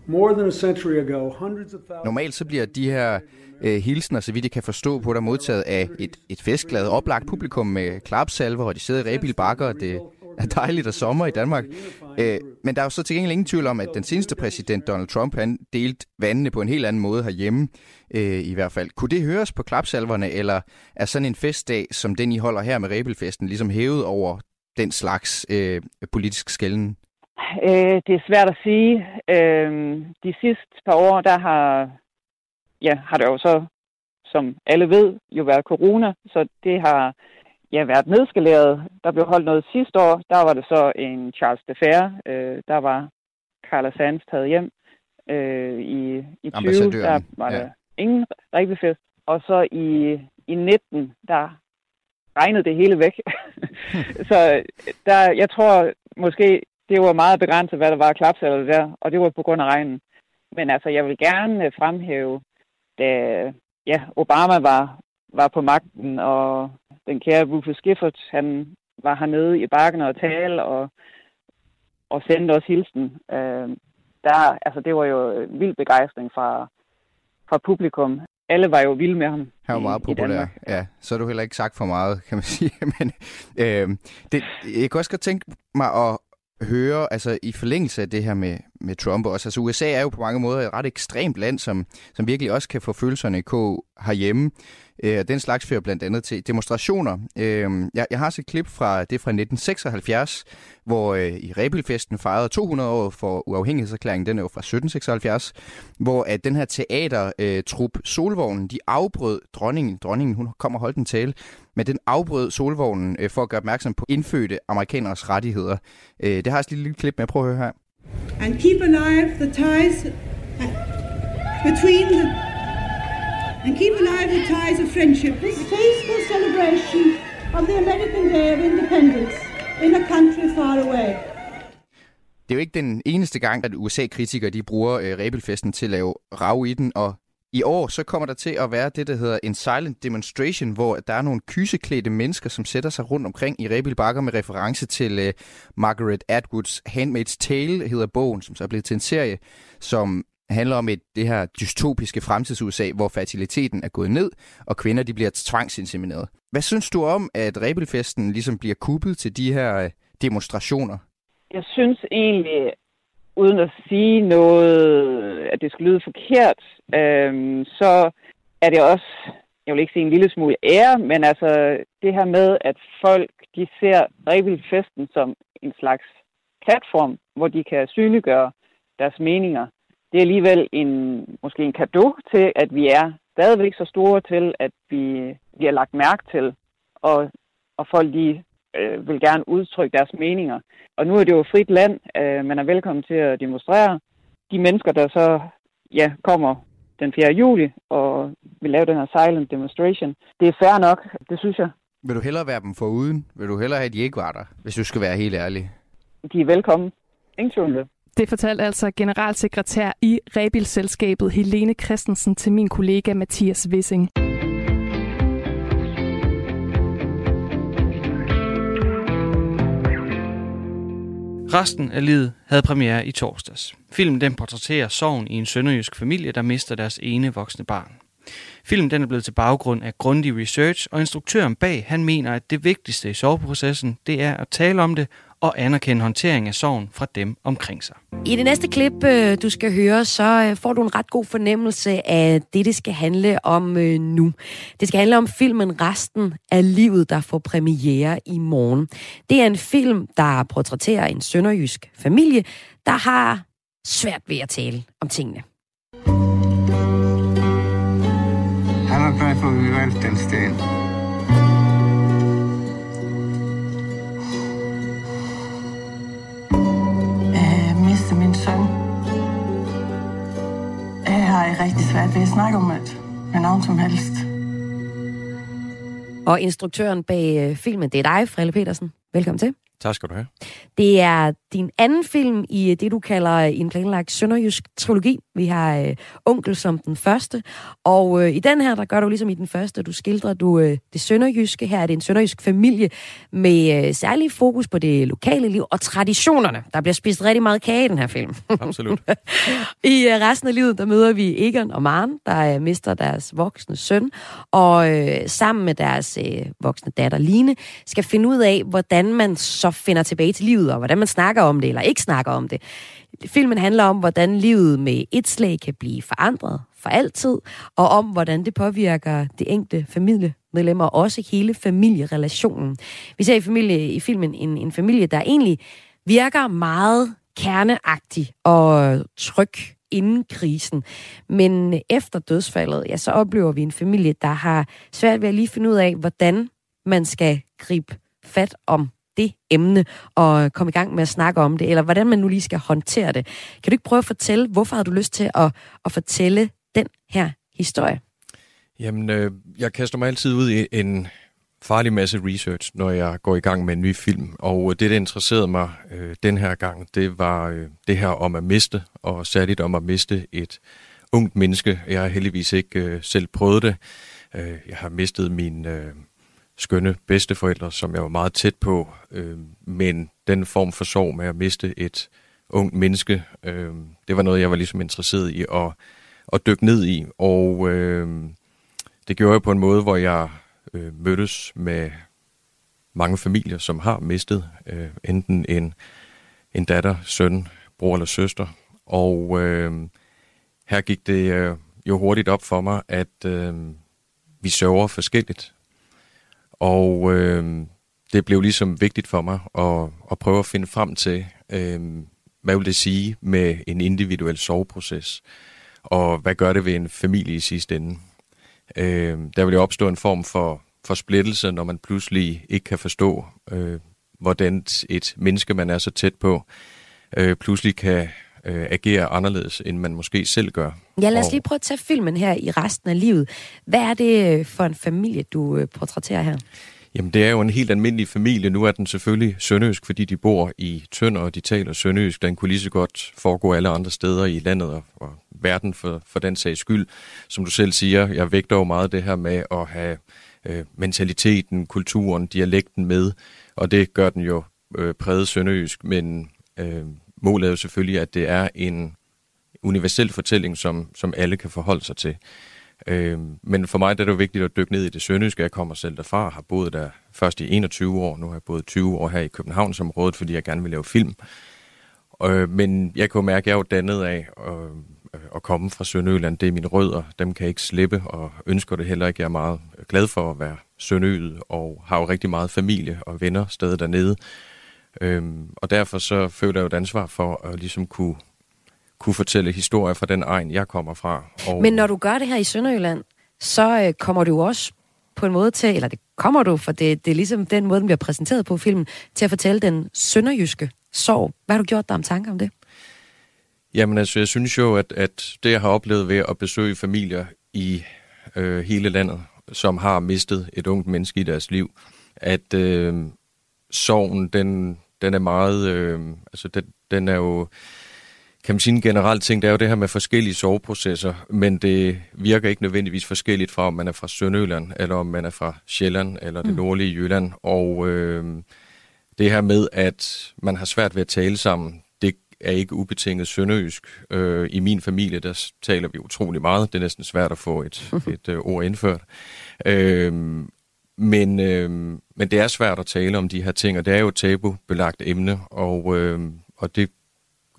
S16: More than a century ago, hundreds of thousands...
S14: Normalt så bliver de her øh, hilsner, så vidt jeg kan forstå på, der modtaget af et, et festglad oplagt publikum med klapsalver, og de sidder i Rebil Bakker, og det er dejligt og sommer i Danmark. Øh, men der er jo så til gengæld ingen tvivl om, at den seneste præsident, Donald Trump, han delte vandene på en helt anden måde herhjemme, øh, i hvert fald. Kunne det høres på klapsalverne, eller er sådan en festdag, som den I holder her med Rebelfesten, ligesom hævet over den slags øh, politisk skælden?
S15: Øh, det er svært at sige. Øh, de sidste par år, der har, ja, har det jo så, som alle ved, jo været corona, så det har ja, været nedskaleret. Der blev holdt noget sidste år. Der var det så en Charles de Fer. Øh, der var Carla Sands taget hjem. Øh, i, I 20, der var ja. der ingen rigtig fest. Og så i, i 19, der regnede det hele væk. så der, jeg tror måske, det var meget begrænset, hvad der var klapsaler der, og det var på grund af regnen. Men altså, jeg vil gerne fremhæve, da ja, Obama var, var på magten, og den kære Rufus Gifford, han var hernede i bakken og tale, og, og sendte os hilsen. Øh, der, altså, det var jo vild begejstring fra, fra publikum. Alle var jo vilde med ham.
S14: Han var meget populær, ja. Så er du heller ikke sagt for meget, kan man sige. Men øh, det, jeg kan også godt tænke mig at høre, altså i forlængelse af det her med, med Trump også, altså USA er jo på mange måder et ret ekstremt land, som, som virkelig også kan få følelserne i k herhjemme. Øh, den slags fører blandt andet til demonstrationer. Øh, jeg, jeg har set et klip fra det fra 1976, hvor øh, i Rebelfesten fejrede 200 år for uafhængighedserklæringen, den er jo fra 1776, hvor at den her teatertrup øh, Solvognen, de afbrød dronningen, dronningen hun kom og holdt en tale, men den afbrød Solvognen øh, for at gøre opmærksom på indfødte amerikaners rettigheder. Øh, det har jeg et lille, lille klip med, prøv at høre her. And keep alive the ties between the and keep alive the ties of friendship. This tasteful celebration of the American Day of Independence in a country far away. Det er jo ikke den eneste gang, at USA-kritikere de bruger øh, Rebelfesten til at lave rav i den, og i år så kommer der til at være det, der hedder en silent demonstration, hvor der er nogle kyseklædte mennesker, som sætter sig rundt omkring i Rebelbakker med reference til øh, Margaret Atwoods Handmaid's Tale, hedder bogen, som så er blevet til en serie, som handler om et, det her dystopiske fremtids-USA, hvor fertiliteten er gået ned, og kvinder de bliver tvangsinsemineret. Hvad synes du om, at Rebelfesten ligesom bliver kuppet til de her øh, demonstrationer?
S15: Jeg synes egentlig, uden at sige noget, at det skal lyde forkert, øhm, så er det også, jeg vil ikke sige en lille smule ære, men altså det her med, at folk de ser Rebelfesten som en slags platform, hvor de kan synliggøre deres meninger. Det er alligevel en, måske en gave til, at vi er stadigvæk så store til, at vi bliver lagt mærke til, og, og folk de øh, vil gerne udtrykke deres meninger. Og nu er det jo frit land, øh, man er velkommen til at demonstrere. De mennesker, der så ja, kommer den 4. juli og vil lave den her silent demonstration, det er fair nok, det synes jeg.
S14: Vil du hellere være dem for uden? Vil du hellere have, at de ikke var der, hvis du skal være helt ærlig?
S15: De er velkommen. Ingen tvivl det.
S13: Fortalte altså generalsekretær i Rebil-selskabet Helene Christensen til min kollega Mathias Wissing.
S1: Resten af livet havde premiere i torsdags. Filmen den portrætterer sorgen i en sønderjysk familie, der mister deres ene voksne barn. Filmen den er blevet til baggrund af grundig research, og instruktøren bag han mener, at det vigtigste i soveprocessen, det er at tale om det og anerkende håndtering af sorgen fra dem omkring sig.
S2: I det næste klip, øh, du skal høre, så øh, får du en ret god fornemmelse af det, det skal handle om øh, nu. Det skal handle om filmen Resten af livet, der får premiere i morgen. Det er en film, der portrætterer en sønderjysk familie, der har svært ved at tale om tingene.
S17: Han har derfor vi valgt den sten.
S18: Mistede min søn. Jeg har rigtig svært ved at snakke om det med nogen som helst.
S2: Og instruktøren bag øh, filmen, det er dig, Frelle Petersen. Velkommen til.
S19: Tak skal du have.
S2: Det er din anden film i det, du kalder en planlagt sønderjysk trilogi. Vi har øh, Onkel som den første, og øh, i den her, der gør du ligesom i den første, du skildrer du øh, det sønderjyske. Her er det en sønderjysk familie med øh, særlig fokus på det lokale liv og traditionerne. Der bliver spist rigtig meget kage i den her film.
S19: Absolut.
S2: I øh, resten af livet, der møder vi Egon og Maren, der øh, mister deres voksne søn, og øh, sammen med deres øh, voksne datter Line, skal finde ud af, hvordan man så finder tilbage til livet, og hvordan man snakker om det, eller ikke snakker om det. Filmen handler om, hvordan livet med et slag kan blive forandret for altid, og om, hvordan det påvirker det enkelte familiemedlemmer, og også hele familierelationen. Vi ser i, familie, i filmen en, en familie, der egentlig virker meget kerneagtig og tryg inden krisen. Men efter dødsfaldet, ja, så oplever vi en familie, der har svært ved at lige finde ud af, hvordan man skal gribe fat om det emne og komme i gang med at snakke om det, eller hvordan man nu lige skal håndtere det. Kan du ikke prøve at fortælle, hvorfor har du lyst til at, at fortælle den her historie?
S19: Jamen, øh, jeg kaster mig altid ud i en farlig masse research, når jeg går i gang med en ny film. Og det, der interesserede mig øh, den her gang, det var øh, det her om at miste, og særligt om at miste et ungt menneske. Jeg har heldigvis ikke øh, selv prøvet det. Øh, jeg har mistet min øh, skønne bedsteforældre, som jeg var meget tæt på, øh, men den form for sorg med at miste et ungt menneske, øh, det var noget, jeg var ligesom interesseret i at, at dykke ned i. Og øh, det gjorde jeg på en måde, hvor jeg øh, mødtes med mange familier, som har mistet øh, enten en, en datter, søn, bror eller søster. Og øh, her gik det øh, jo hurtigt op for mig, at øh, vi sørger forskelligt. Og øh, det blev ligesom vigtigt for mig at, at prøve at finde frem til, øh, hvad vil det sige med en individuel soveproces, og hvad gør det ved en familie i sidste ende. Øh, der vil jo opstå en form for, for splittelse, når man pludselig ikke kan forstå, øh, hvordan et menneske, man er så tæt på, øh, pludselig kan øh, agere anderledes, end man måske selv gør.
S2: Ja, lad os lige prøve at tage filmen her i resten af livet. Hvad er det øh, for en familie, du øh, portrætterer her?
S19: Jamen, det er jo en helt almindelig familie. Nu er den selvfølgelig sønderjysk, fordi de bor i Tønder, og de taler sønderjysk. Den kunne lige så godt foregå alle andre steder i landet og, og verden for, for den sags skyld. Som du selv siger, jeg vægter jo meget det her med at have øh, mentaliteten, kulturen, dialekten med, og det gør den jo øh, præget sønderjysk, men øh, målet er jo selvfølgelig, at det er en, universel fortælling, som, som alle kan forholde sig til. Øh, men for mig der er det jo vigtigt at dykke ned i det sønderjyske. Jeg kommer selv derfra, har boet der først i 21 år, nu har jeg boet 20 år her i Københavnsområdet, fordi jeg gerne vil lave film. Øh, men jeg kan jo mærke, at jeg er jo dannet af at, øh, at komme fra Sønderjylland. Det er mine rødder, dem kan jeg ikke slippe, og ønsker det heller ikke. Jeg er meget glad for at være sønderjyd, og har jo rigtig meget familie og venner stadig dernede. Øhm, og derfor så føler jeg jo et ansvar for at ligesom kunne, kunne fortælle historier fra den egen, jeg kommer fra.
S2: Og... Men når du gør det her i Sønderjylland, så øh, kommer du også på en måde til, eller det kommer du, for det, det er ligesom den måde, den bliver præsenteret på filmen, til at fortælle den sønderjyske sorg. Hvad har du gjort dig om tanker om det?
S19: Jamen altså, jeg synes jo, at, at det, jeg har oplevet ved at besøge familier i øh, hele landet, som har mistet et ungt menneske i deres liv, at øh, sorgen, den, den er meget, øh, altså den, den er jo, kan man sige en generelt ting, det er jo det her med forskellige soveprocesser, men det virker ikke nødvendigvis forskelligt fra, om man er fra Sønderjylland, eller om man er fra Sjælland, eller det mm. nordlige Jylland, og øh, det her med, at man har svært ved at tale sammen, det er ikke ubetinget sønderjysk. Øh, I min familie, der taler vi utrolig meget. Det er næsten svært at få et, et øh, ord indført. Øh, men, øh, men det er svært at tale om de her ting, og det er jo et tabubelagt emne, og, øh, og det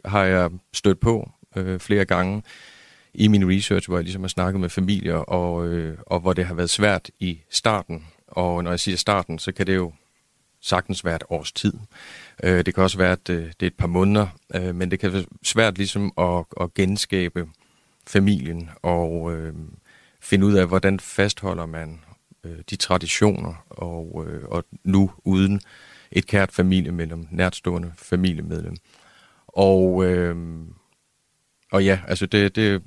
S19: har jeg stødt på øh, flere gange i min research, hvor jeg ligesom har snakket med familier, og, øh, og hvor det har været svært i starten. Og når jeg siger starten, så kan det jo sagtens være et års tid. Øh, det kan også være, at det, det er et par måneder, øh, men det kan være svært ligesom at, at genskabe familien og øh, finde ud af, hvordan fastholder man øh, de traditioner, og, øh, og nu uden et kært familiemedlem, nærtstående familiemedlem. Og, øh, og ja, altså det, det,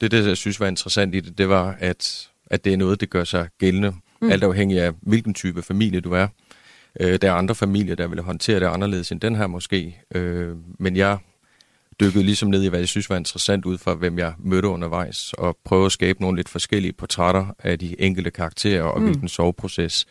S19: det, det, jeg synes var interessant i det, det var, at, at det er noget, det gør sig gældende, mm. alt afhængig af, hvilken type familie du er. Øh, der er andre familier, der vil håndtere det anderledes end den her måske, øh, men jeg dykkede ligesom ned i, hvad jeg synes var interessant ud fra, hvem jeg mødte undervejs, og prøve at skabe nogle lidt forskellige portrætter af de enkelte karakterer, og mm. hvilken soveproces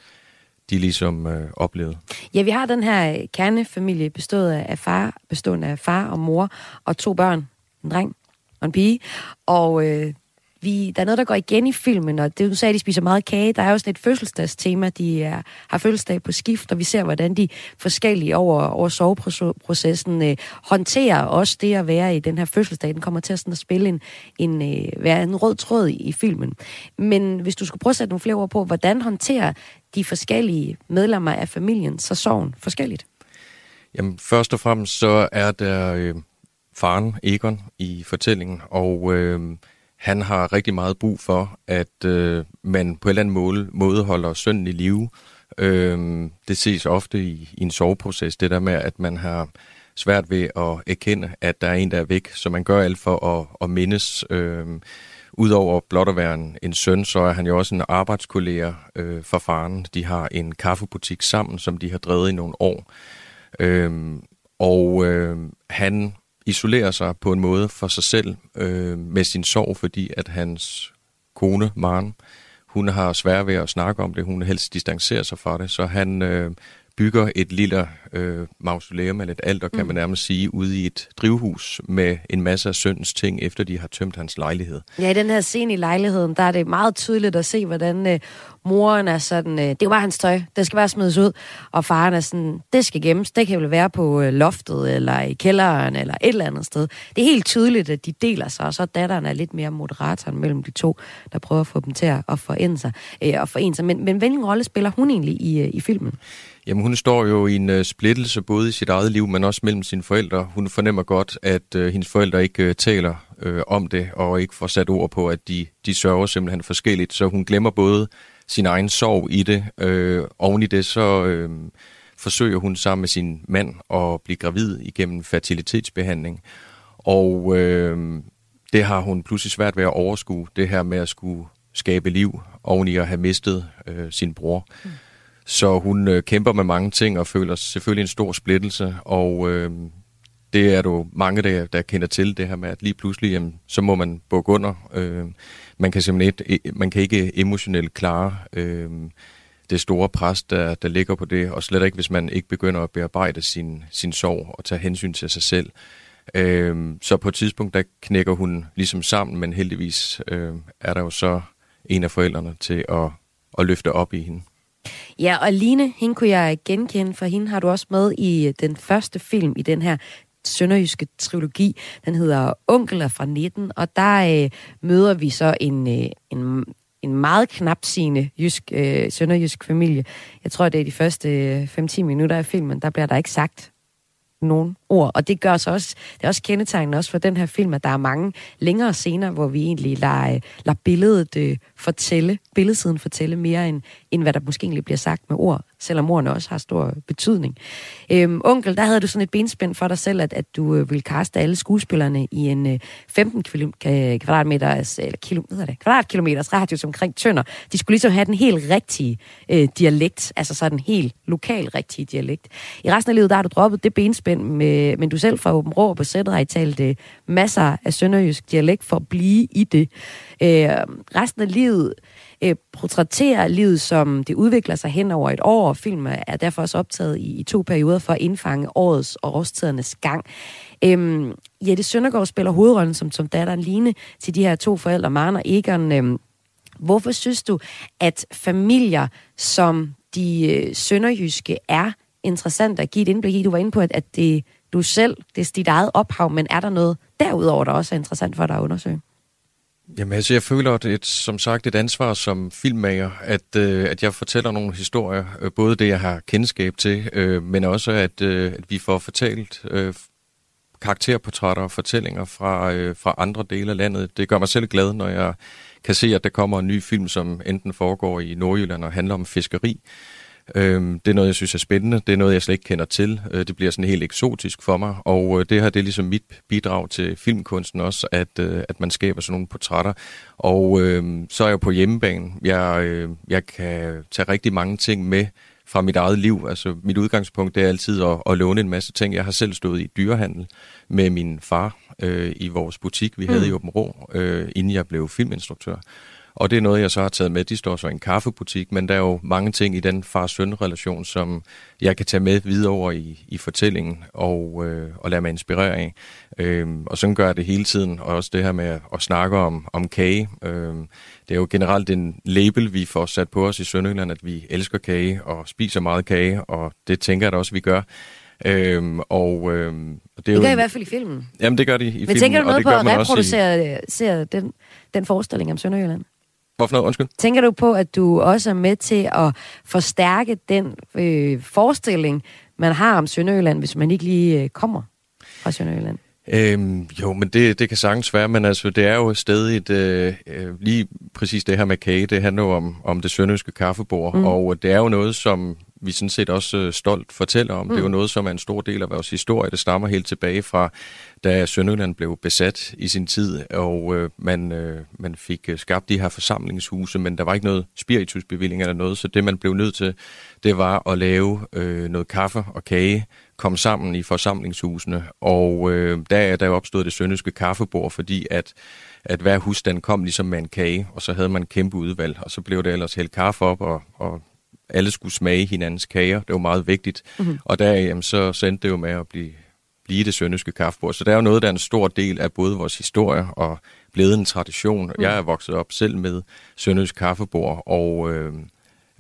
S19: de ligesom øh, oplevede.
S2: Ja, vi har den her kernefamilie bestået af far, bestående af far og mor, og to børn, en dreng og en pige, og øh, vi, der er noget, der går igen i filmen, og det du sagde, at de spiser meget kage. Der er jo sådan et fødselsdagstema. De er, har fødselsdag på skift, og vi ser, hvordan de forskellige over, over soveprocessen øh, håndterer også det at være i den her fødselsdag. Den kommer til at, sådan at spille en, en, øh, være en rød tråd i, i filmen. Men hvis du skulle prøve at sætte nogle flere ord på, hvordan håndterer de forskellige medlemmer af familien så sorgen forskelligt?
S19: Jamen, først og fremmest så er der øh, faren Egon i fortællingen, og... Øh, han har rigtig meget brug for, at øh, man på en eller anden måde, måde holder sønnen i live. Øh, det ses ofte i, i en soveproces, det der med, at man har svært ved at erkende, at der er en, der er væk, så man gør alt for at, at mindes. Øh, Udover blot at være en, en søn, så er han jo også en arbejdskollega øh, for faren. De har en kaffebutik sammen, som de har drevet i nogle år. Øh, og øh, han isolerer sig på en måde for sig selv øh, med sin sorg, fordi at hans kone, Maren, hun har svært ved at snakke om det. Hun helst distancerer sig fra det, så han øh, bygger et lille øh, mausoleum eller et alter, kan mm. man nærmest sige, ude i et drivhus med en masse af søndens ting, efter de har tømt hans lejlighed.
S2: Ja, i den her scene i lejligheden, der er det meget tydeligt at se, hvordan øh, moren er sådan, øh, det er bare hans tøj, det skal bare smides ud, og faren er sådan, det skal gemmes, det kan vel være på øh, loftet, eller i kælderen, eller et eller andet sted. Det er helt tydeligt, at de deler sig, og så datteren er lidt mere moderatoren mellem de to, der prøver at få dem til at forene sig. Øh, og forene sig. Men, men hvilken rolle spiller hun egentlig i, øh, i filmen?
S19: Jamen, hun står jo i en uh, splittelse både i sit eget liv, men også mellem sine forældre. Hun fornemmer godt, at uh, hendes forældre ikke uh, taler uh, om det, og ikke får sat ord på, at de, de sørger simpelthen forskelligt. Så hun glemmer både sin egen sorg i det. Uh, oven i det, så uh, forsøger hun sammen med sin mand at blive gravid igennem fertilitetsbehandling. Og uh, det har hun pludselig svært ved at overskue, det her med at skulle skabe liv oven i at have mistet uh, sin bror. Mm. Så hun øh, kæmper med mange ting og føler selvfølgelig en stor splittelse, og øh, det er du mange, der, der kender til det her med, at lige pludselig, jamen, så må man bukke under. Øh, man kan simpelthen et, e, man kan ikke emotionelt klare øh, det store pres, der, der ligger på det, og slet ikke, hvis man ikke begynder at bearbejde sin, sin sorg og tage hensyn til sig selv. Øh, så på et tidspunkt, der knækker hun ligesom sammen, men heldigvis øh, er der jo så en af forældrene til at, at løfte op i hende.
S2: Ja, og Line, hende kunne jeg genkende, for hende har du også med i øh, den første film i den her sønderjyske trilogi. Den hedder Onkel fra 19, og der øh, møder vi så en, øh, en, en meget knapsigende jysk, øh, sønderjysk familie. Jeg tror, det er de første øh, 5-10 minutter af filmen, der bliver der ikke sagt nogen ord. Og det gør så også, det er også kendetegnende også for den her film, at der er mange længere scener, hvor vi egentlig lader, øh, lader billedet øh, fortælle, billedsiden fortælle mere, end, end hvad der måske egentlig bliver sagt med ord, selvom ordene også har stor betydning. Øhm, onkel, der havde du sådan et benspænd for dig selv, at, at du øh, ville kaste alle skuespillerne i en øh, 15 kvadratmeter, eller kilo, hvad det, kvadratkilometers radius omkring Tønder. De skulle ligesom have den helt rigtige øh, dialekt, altså sådan en helt lokal rigtige dialekt. I resten af livet, der har du droppet det benspænd med men du selv fra Åben Rå på sættet har I talt øh, masser af sønderjysk dialekt for at blive i det. Øh, resten af livet øh, portrætterer livet, som det udvikler sig hen over et år, og filmen er derfor også optaget i, i to perioder for at indfange årets og årstidernes gang. Øhm, Jette Søndergaard spiller hovedrollen som, som datteren Line til de her to forældre, Maren og Egon. Øhm, hvorfor synes du, at familier som de øh, sønderjyske er interessant at give et indblik i? Du var inde på, at, at det du selv, det er dit eget ophav, men er der noget derudover, der også er interessant for dig at undersøge?
S19: Jamen altså, jeg føler, det som sagt et ansvar som filmmager, at, øh, at jeg fortæller nogle historier, øh, både det, jeg har kendskab til, øh, men også, at, øh, at vi får fortalt øh, karakterportrætter og fortællinger fra, øh, fra andre dele af landet. Det gør mig selv glad, når jeg kan se, at der kommer en ny film, som enten foregår i Nordjylland og handler om fiskeri, Øhm, det er noget, jeg synes er spændende. Det er noget, jeg slet ikke kender til. Øh, det bliver sådan helt eksotisk for mig. Og øh, det her det er ligesom mit bidrag til filmkunsten også, at, øh, at man skaber sådan nogle portrætter. Og øh, så er jeg på hjemmebane. Jeg, øh, jeg kan tage rigtig mange ting med fra mit eget liv. Altså mit udgangspunkt det er altid at, at låne en masse ting. Jeg har selv stået i dyrehandel med min far øh, i vores butik, vi havde mm. i Åben Rå, øh, inden jeg blev filminstruktør. Og det er noget, jeg så har taget med. De står så i en kaffebutik, men der er jo mange ting i den far-søn-relation, som jeg kan tage med videre over i, i fortællingen og, øh, og lade mig inspirere af. Øhm, og sådan gør jeg det hele tiden, og også det her med at, snakke om, om kage. Øhm, det er jo generelt en label, vi får sat på os i Sønderjylland, at vi elsker kage og spiser meget kage, og det tænker jeg da også, vi gør. Øhm, og, øhm,
S2: og det, er det gør jo, i hvert fald i filmen.
S19: Jamen, det gør de i Men filmen.
S2: Men tænker du noget
S19: på
S2: at reproducere i... den, den forestilling om Sønderjylland?
S19: Hvorfor noget? Undskyld.
S2: Tænker du på, at du også er med til at forstærke den øh, forestilling, man har om Sønderjylland, hvis man ikke lige øh, kommer fra Sønderjylland?
S19: Øhm, jo, men det, det kan sagtens være, men altså, det er jo stadig øh, øh, lige præcis det her med kage, det handler jo om, om det sønderjyske kaffebord, mm. og det er jo noget, som vi sådan set også øh, stolt fortæller om. Mm. Det er jo mm. noget, som er en stor del af vores historie. Det stammer helt tilbage fra, da Sønderjylland blev besat i sin tid, og øh, man, øh, man fik øh, skabt de her forsamlingshuse, men der var ikke noget spiritusbevilling eller noget, så det man blev nødt til, det var at lave øh, noget kaffe og kage, kom sammen i forsamlingshusene, og øh, der er der opstået det sønderjyske kaffebord, fordi at at hver husstand kom ligesom med en kage, og så havde man en kæmpe udvalg, og så blev det ellers helt kaffe op, og, og alle skulle smage hinandens kager. Det var meget vigtigt. Mm-hmm. Og der jamen, så, så endte det jo med at blive, blive det sønderjyske kaffebord. Så der er jo noget, der er en stor del af både vores historie og blevet en tradition. Mm. Jeg er vokset op selv med sønderjysk kaffebord, og øh,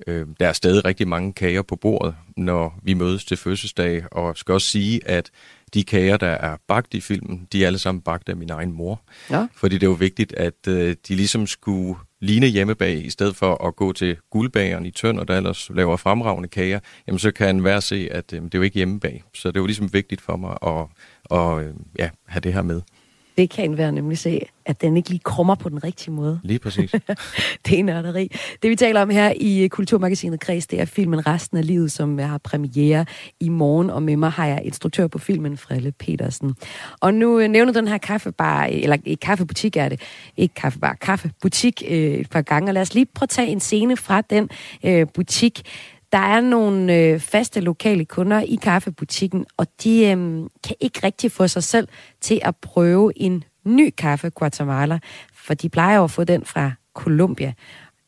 S19: øh, der er stadig rigtig mange kager på bordet, når vi mødes til fødselsdag. Og skal også sige, at de kager, der er bagt i filmen, de er alle sammen bagt af min egen mor. Ja. Fordi det er jo vigtigt, at øh, de ligesom skulle line hjemmebag, i stedet for at gå til guldbageren i Tønder, der ellers laver fremragende kager, jamen så kan enhver se, at øh, det er jo ikke hjemmebag. Så det er jo ligesom vigtigt for mig at, at øh, ja, have det her med.
S2: Det kan være nemlig se, at den ikke lige krummer på den rigtige måde.
S19: Lige præcis.
S2: det er nørderi. Det vi taler om her i Kulturmagasinet Kreds, det er filmen Resten af livet, som har premiere i morgen. Og med mig har jeg instruktør på filmen, Frelle Petersen. Og nu øh, nævner den her kaffebar, eller ikke kaffebutik er det, ikke kaffebar, kaffebutik øh, et par gange. Og lad os lige prøve at tage en scene fra den øh, butik. Der er nogle øh, faste lokale kunder i kaffebutikken, og de øh, kan ikke rigtig få sig selv til at prøve en ny kaffe Guatemala, for de plejer at få den fra Colombia.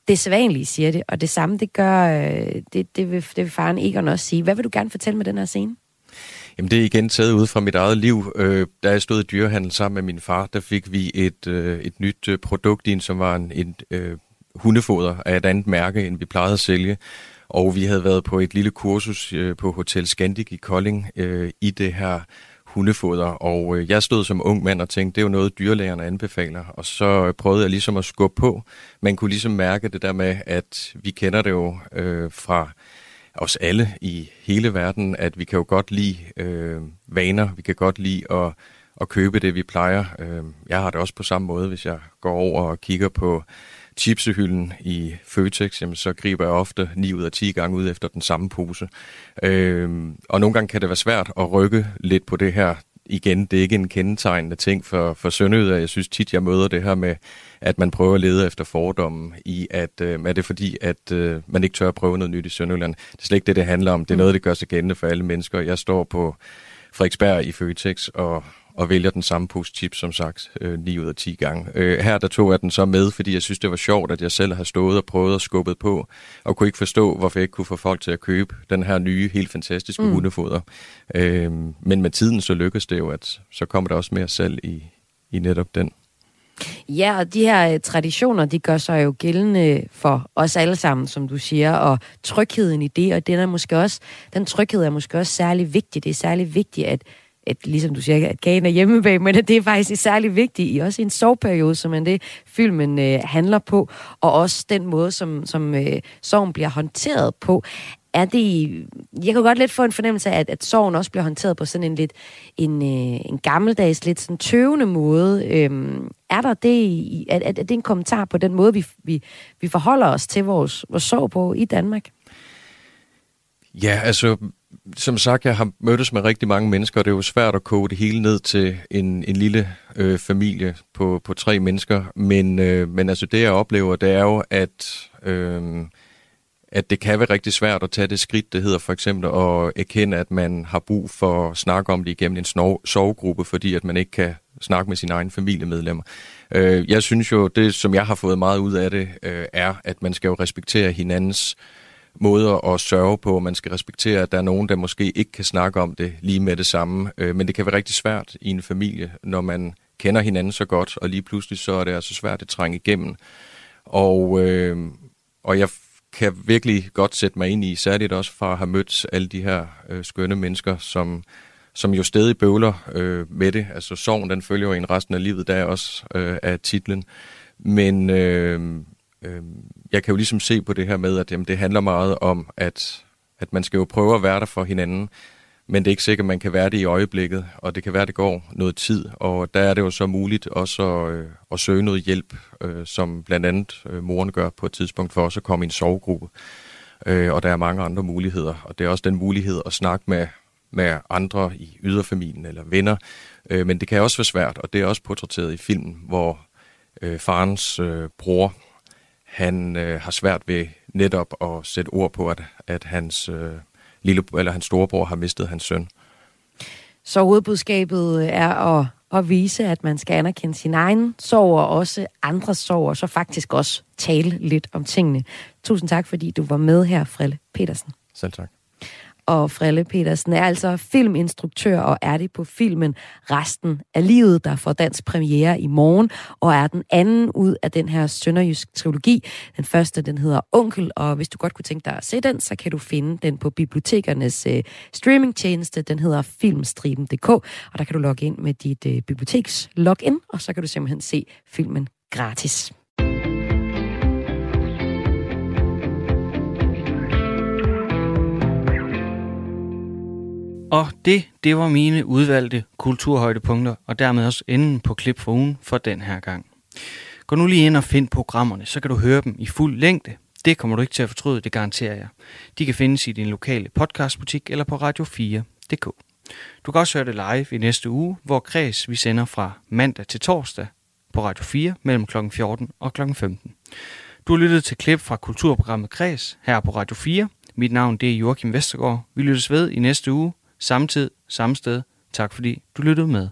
S2: Det sædvanlige siger det, og det samme det gør, øh, det, det, vil, det vil faren Egon også sige. Hvad vil du gerne fortælle med den her scene?
S19: Jamen det er igen taget ud fra mit eget liv. Øh, da jeg stod i dyrehandel sammen med min far, der fik vi et, øh, et nyt øh, produkt ind, som var en, en øh, hundefoder af et andet mærke, end vi plejede at sælge. Og vi havde været på et lille kursus øh, på Hotel Scandic i Kolding øh, i det her hundefoder, og øh, jeg stod som ung mand og tænkte, det er jo noget, dyrlægerne anbefaler, og så øh, prøvede jeg ligesom at skubbe på. Man kunne ligesom mærke det der med, at vi kender det jo øh, fra os alle i hele verden, at vi kan jo godt lide øh, vaner, vi kan godt lide at, at købe det, vi plejer. Øh, jeg har det også på samme måde, hvis jeg går over og kigger på chipsehylden i Føtex, jamen, så griber jeg ofte 9 ud af 10 gange ud efter den samme pose. Øh, og nogle gange kan det være svært at rykke lidt på det her. Igen, det er ikke en kendetegnende ting for, for Sønderjyder. Jeg synes tit, jeg møder det her med, at man prøver at lede efter fordommen i, at øh, er det fordi, at øh, man ikke tør at prøve noget nyt i Sønderjylland. Det er slet ikke det, det handler om. Det er noget, det gør sig gældende for alle mennesker. Jeg står på Frederiksberg i Føtex og og vælger den samme pose chips, som sagt, øh, 9 ud af 10 gange. Øh, her der tog jeg den så med, fordi jeg synes, det var sjovt, at jeg selv har stået og prøvet og skubbet på, og kunne ikke forstå, hvorfor jeg ikke kunne få folk til at købe den her nye, helt fantastiske mm. hundefoder. Øh, men med tiden så lykkedes det jo, at så kommer der også mere salg i, i netop den.
S2: Ja, og de her uh, traditioner, de gør sig jo gældende for os alle sammen, som du siger, og trygheden i det, og den er måske også, den tryghed er måske også særlig vigtig. Det er særlig vigtigt, at at ligesom du siger, at kagen er hjemmebag, men at det er faktisk særlig vigtigt, i også i en soveperiode, som er det, filmen øh, handler på, og også den måde, som, som øh, sorgen bliver håndteret på. Er det, jeg kan godt lidt få en fornemmelse af, at, at sorgen også bliver håndteret på sådan en lidt en, øh, en gammeldags, lidt sådan tøvende måde. Øhm, er der det, er, er, er det en kommentar på den måde, vi, vi, vi forholder os til vores, vores sorg på i Danmark?
S19: Ja, altså som sagt, jeg har mødtes med rigtig mange mennesker, og det er jo svært at koge det hele ned til en, en lille øh, familie på, på tre mennesker. Men, øh, men altså det, jeg oplever, det er jo, at, øh, at det kan være rigtig svært at tage det skridt, det hedder for eksempel at erkende, at man har brug for at snakke om det igennem en snor- sovegruppe, fordi at man ikke kan snakke med sine egne familiemedlemmer. Øh, jeg synes jo, det som jeg har fået meget ud af det, øh, er, at man skal jo respektere hinandens øh, måder at sørge på. Man skal respektere, at der er nogen, der måske ikke kan snakke om det lige med det samme. Øh, men det kan være rigtig svært i en familie, når man kender hinanden så godt, og lige pludselig så er det altså svært at trænge igennem. Og, øh, og jeg kan virkelig godt sætte mig ind i, særligt også fra at have mødt alle de her øh, skønne mennesker, som, som jo stadig bøvler øh, med det. Altså sorgen, den følger jo en resten af livet, der også øh, af titlen. Men, øh, øh, jeg kan jo ligesom se på det her med, at jamen, det handler meget om, at, at man skal jo prøve at være der for hinanden, men det er ikke sikkert, at man kan være det i øjeblikket, og det kan være, at det går noget tid, og der er det jo så muligt også at, øh, at søge noget hjælp, øh, som blandt andet øh, moren gør på et tidspunkt for også at komme i en sovegruppe. Øh, og der er mange andre muligheder, og det er også den mulighed at snakke med, med andre i yderfamilien eller venner, øh, men det kan også være svært, og det er også portrætteret i filmen, hvor øh, farens øh, bror han øh, har svært ved netop at sætte ord på, at, at hans, øh, lille, eller hans storebror har mistet hans søn.
S2: Så hovedbudskabet er at, at vise, at man skal anerkende sin egen sorg og også andres sorg, og så faktisk også tale lidt om tingene. Tusind tak, fordi du var med her, Frille Petersen.
S19: Selv tak
S2: og Frelle Petersen er altså filminstruktør og er det på filmen Resten af livet, der får dansk premiere i morgen, og er den anden ud af den her sønderjysk trilogi. Den første, den hedder Onkel, og hvis du godt kunne tænke dig at se den, så kan du finde den på bibliotekernes øh, streamingtjeneste. Den hedder filmstriben.dk, og der kan du logge ind med dit øh, biblioteks login, og så kan du simpelthen se filmen gratis.
S1: Og det, det var mine udvalgte kulturhøjdepunkter, og dermed også enden på klip for ugen for den her gang. Gå nu lige ind og find programmerne, så kan du høre dem i fuld længde. Det kommer du ikke til at fortryde, det garanterer jeg. De kan findes i din lokale podcastbutik eller på radio4.dk. Du kan også høre det live i næste uge, hvor Kreds vi sender fra mandag til torsdag på Radio 4 mellem kl. 14 og kl. 15. Du har lyttet til klip fra kulturprogrammet Kreds her på Radio 4. Mit navn det er Joachim Vestergaard. Vi lyttes ved i næste uge Samme tid, samme sted. Tak fordi du lyttede med.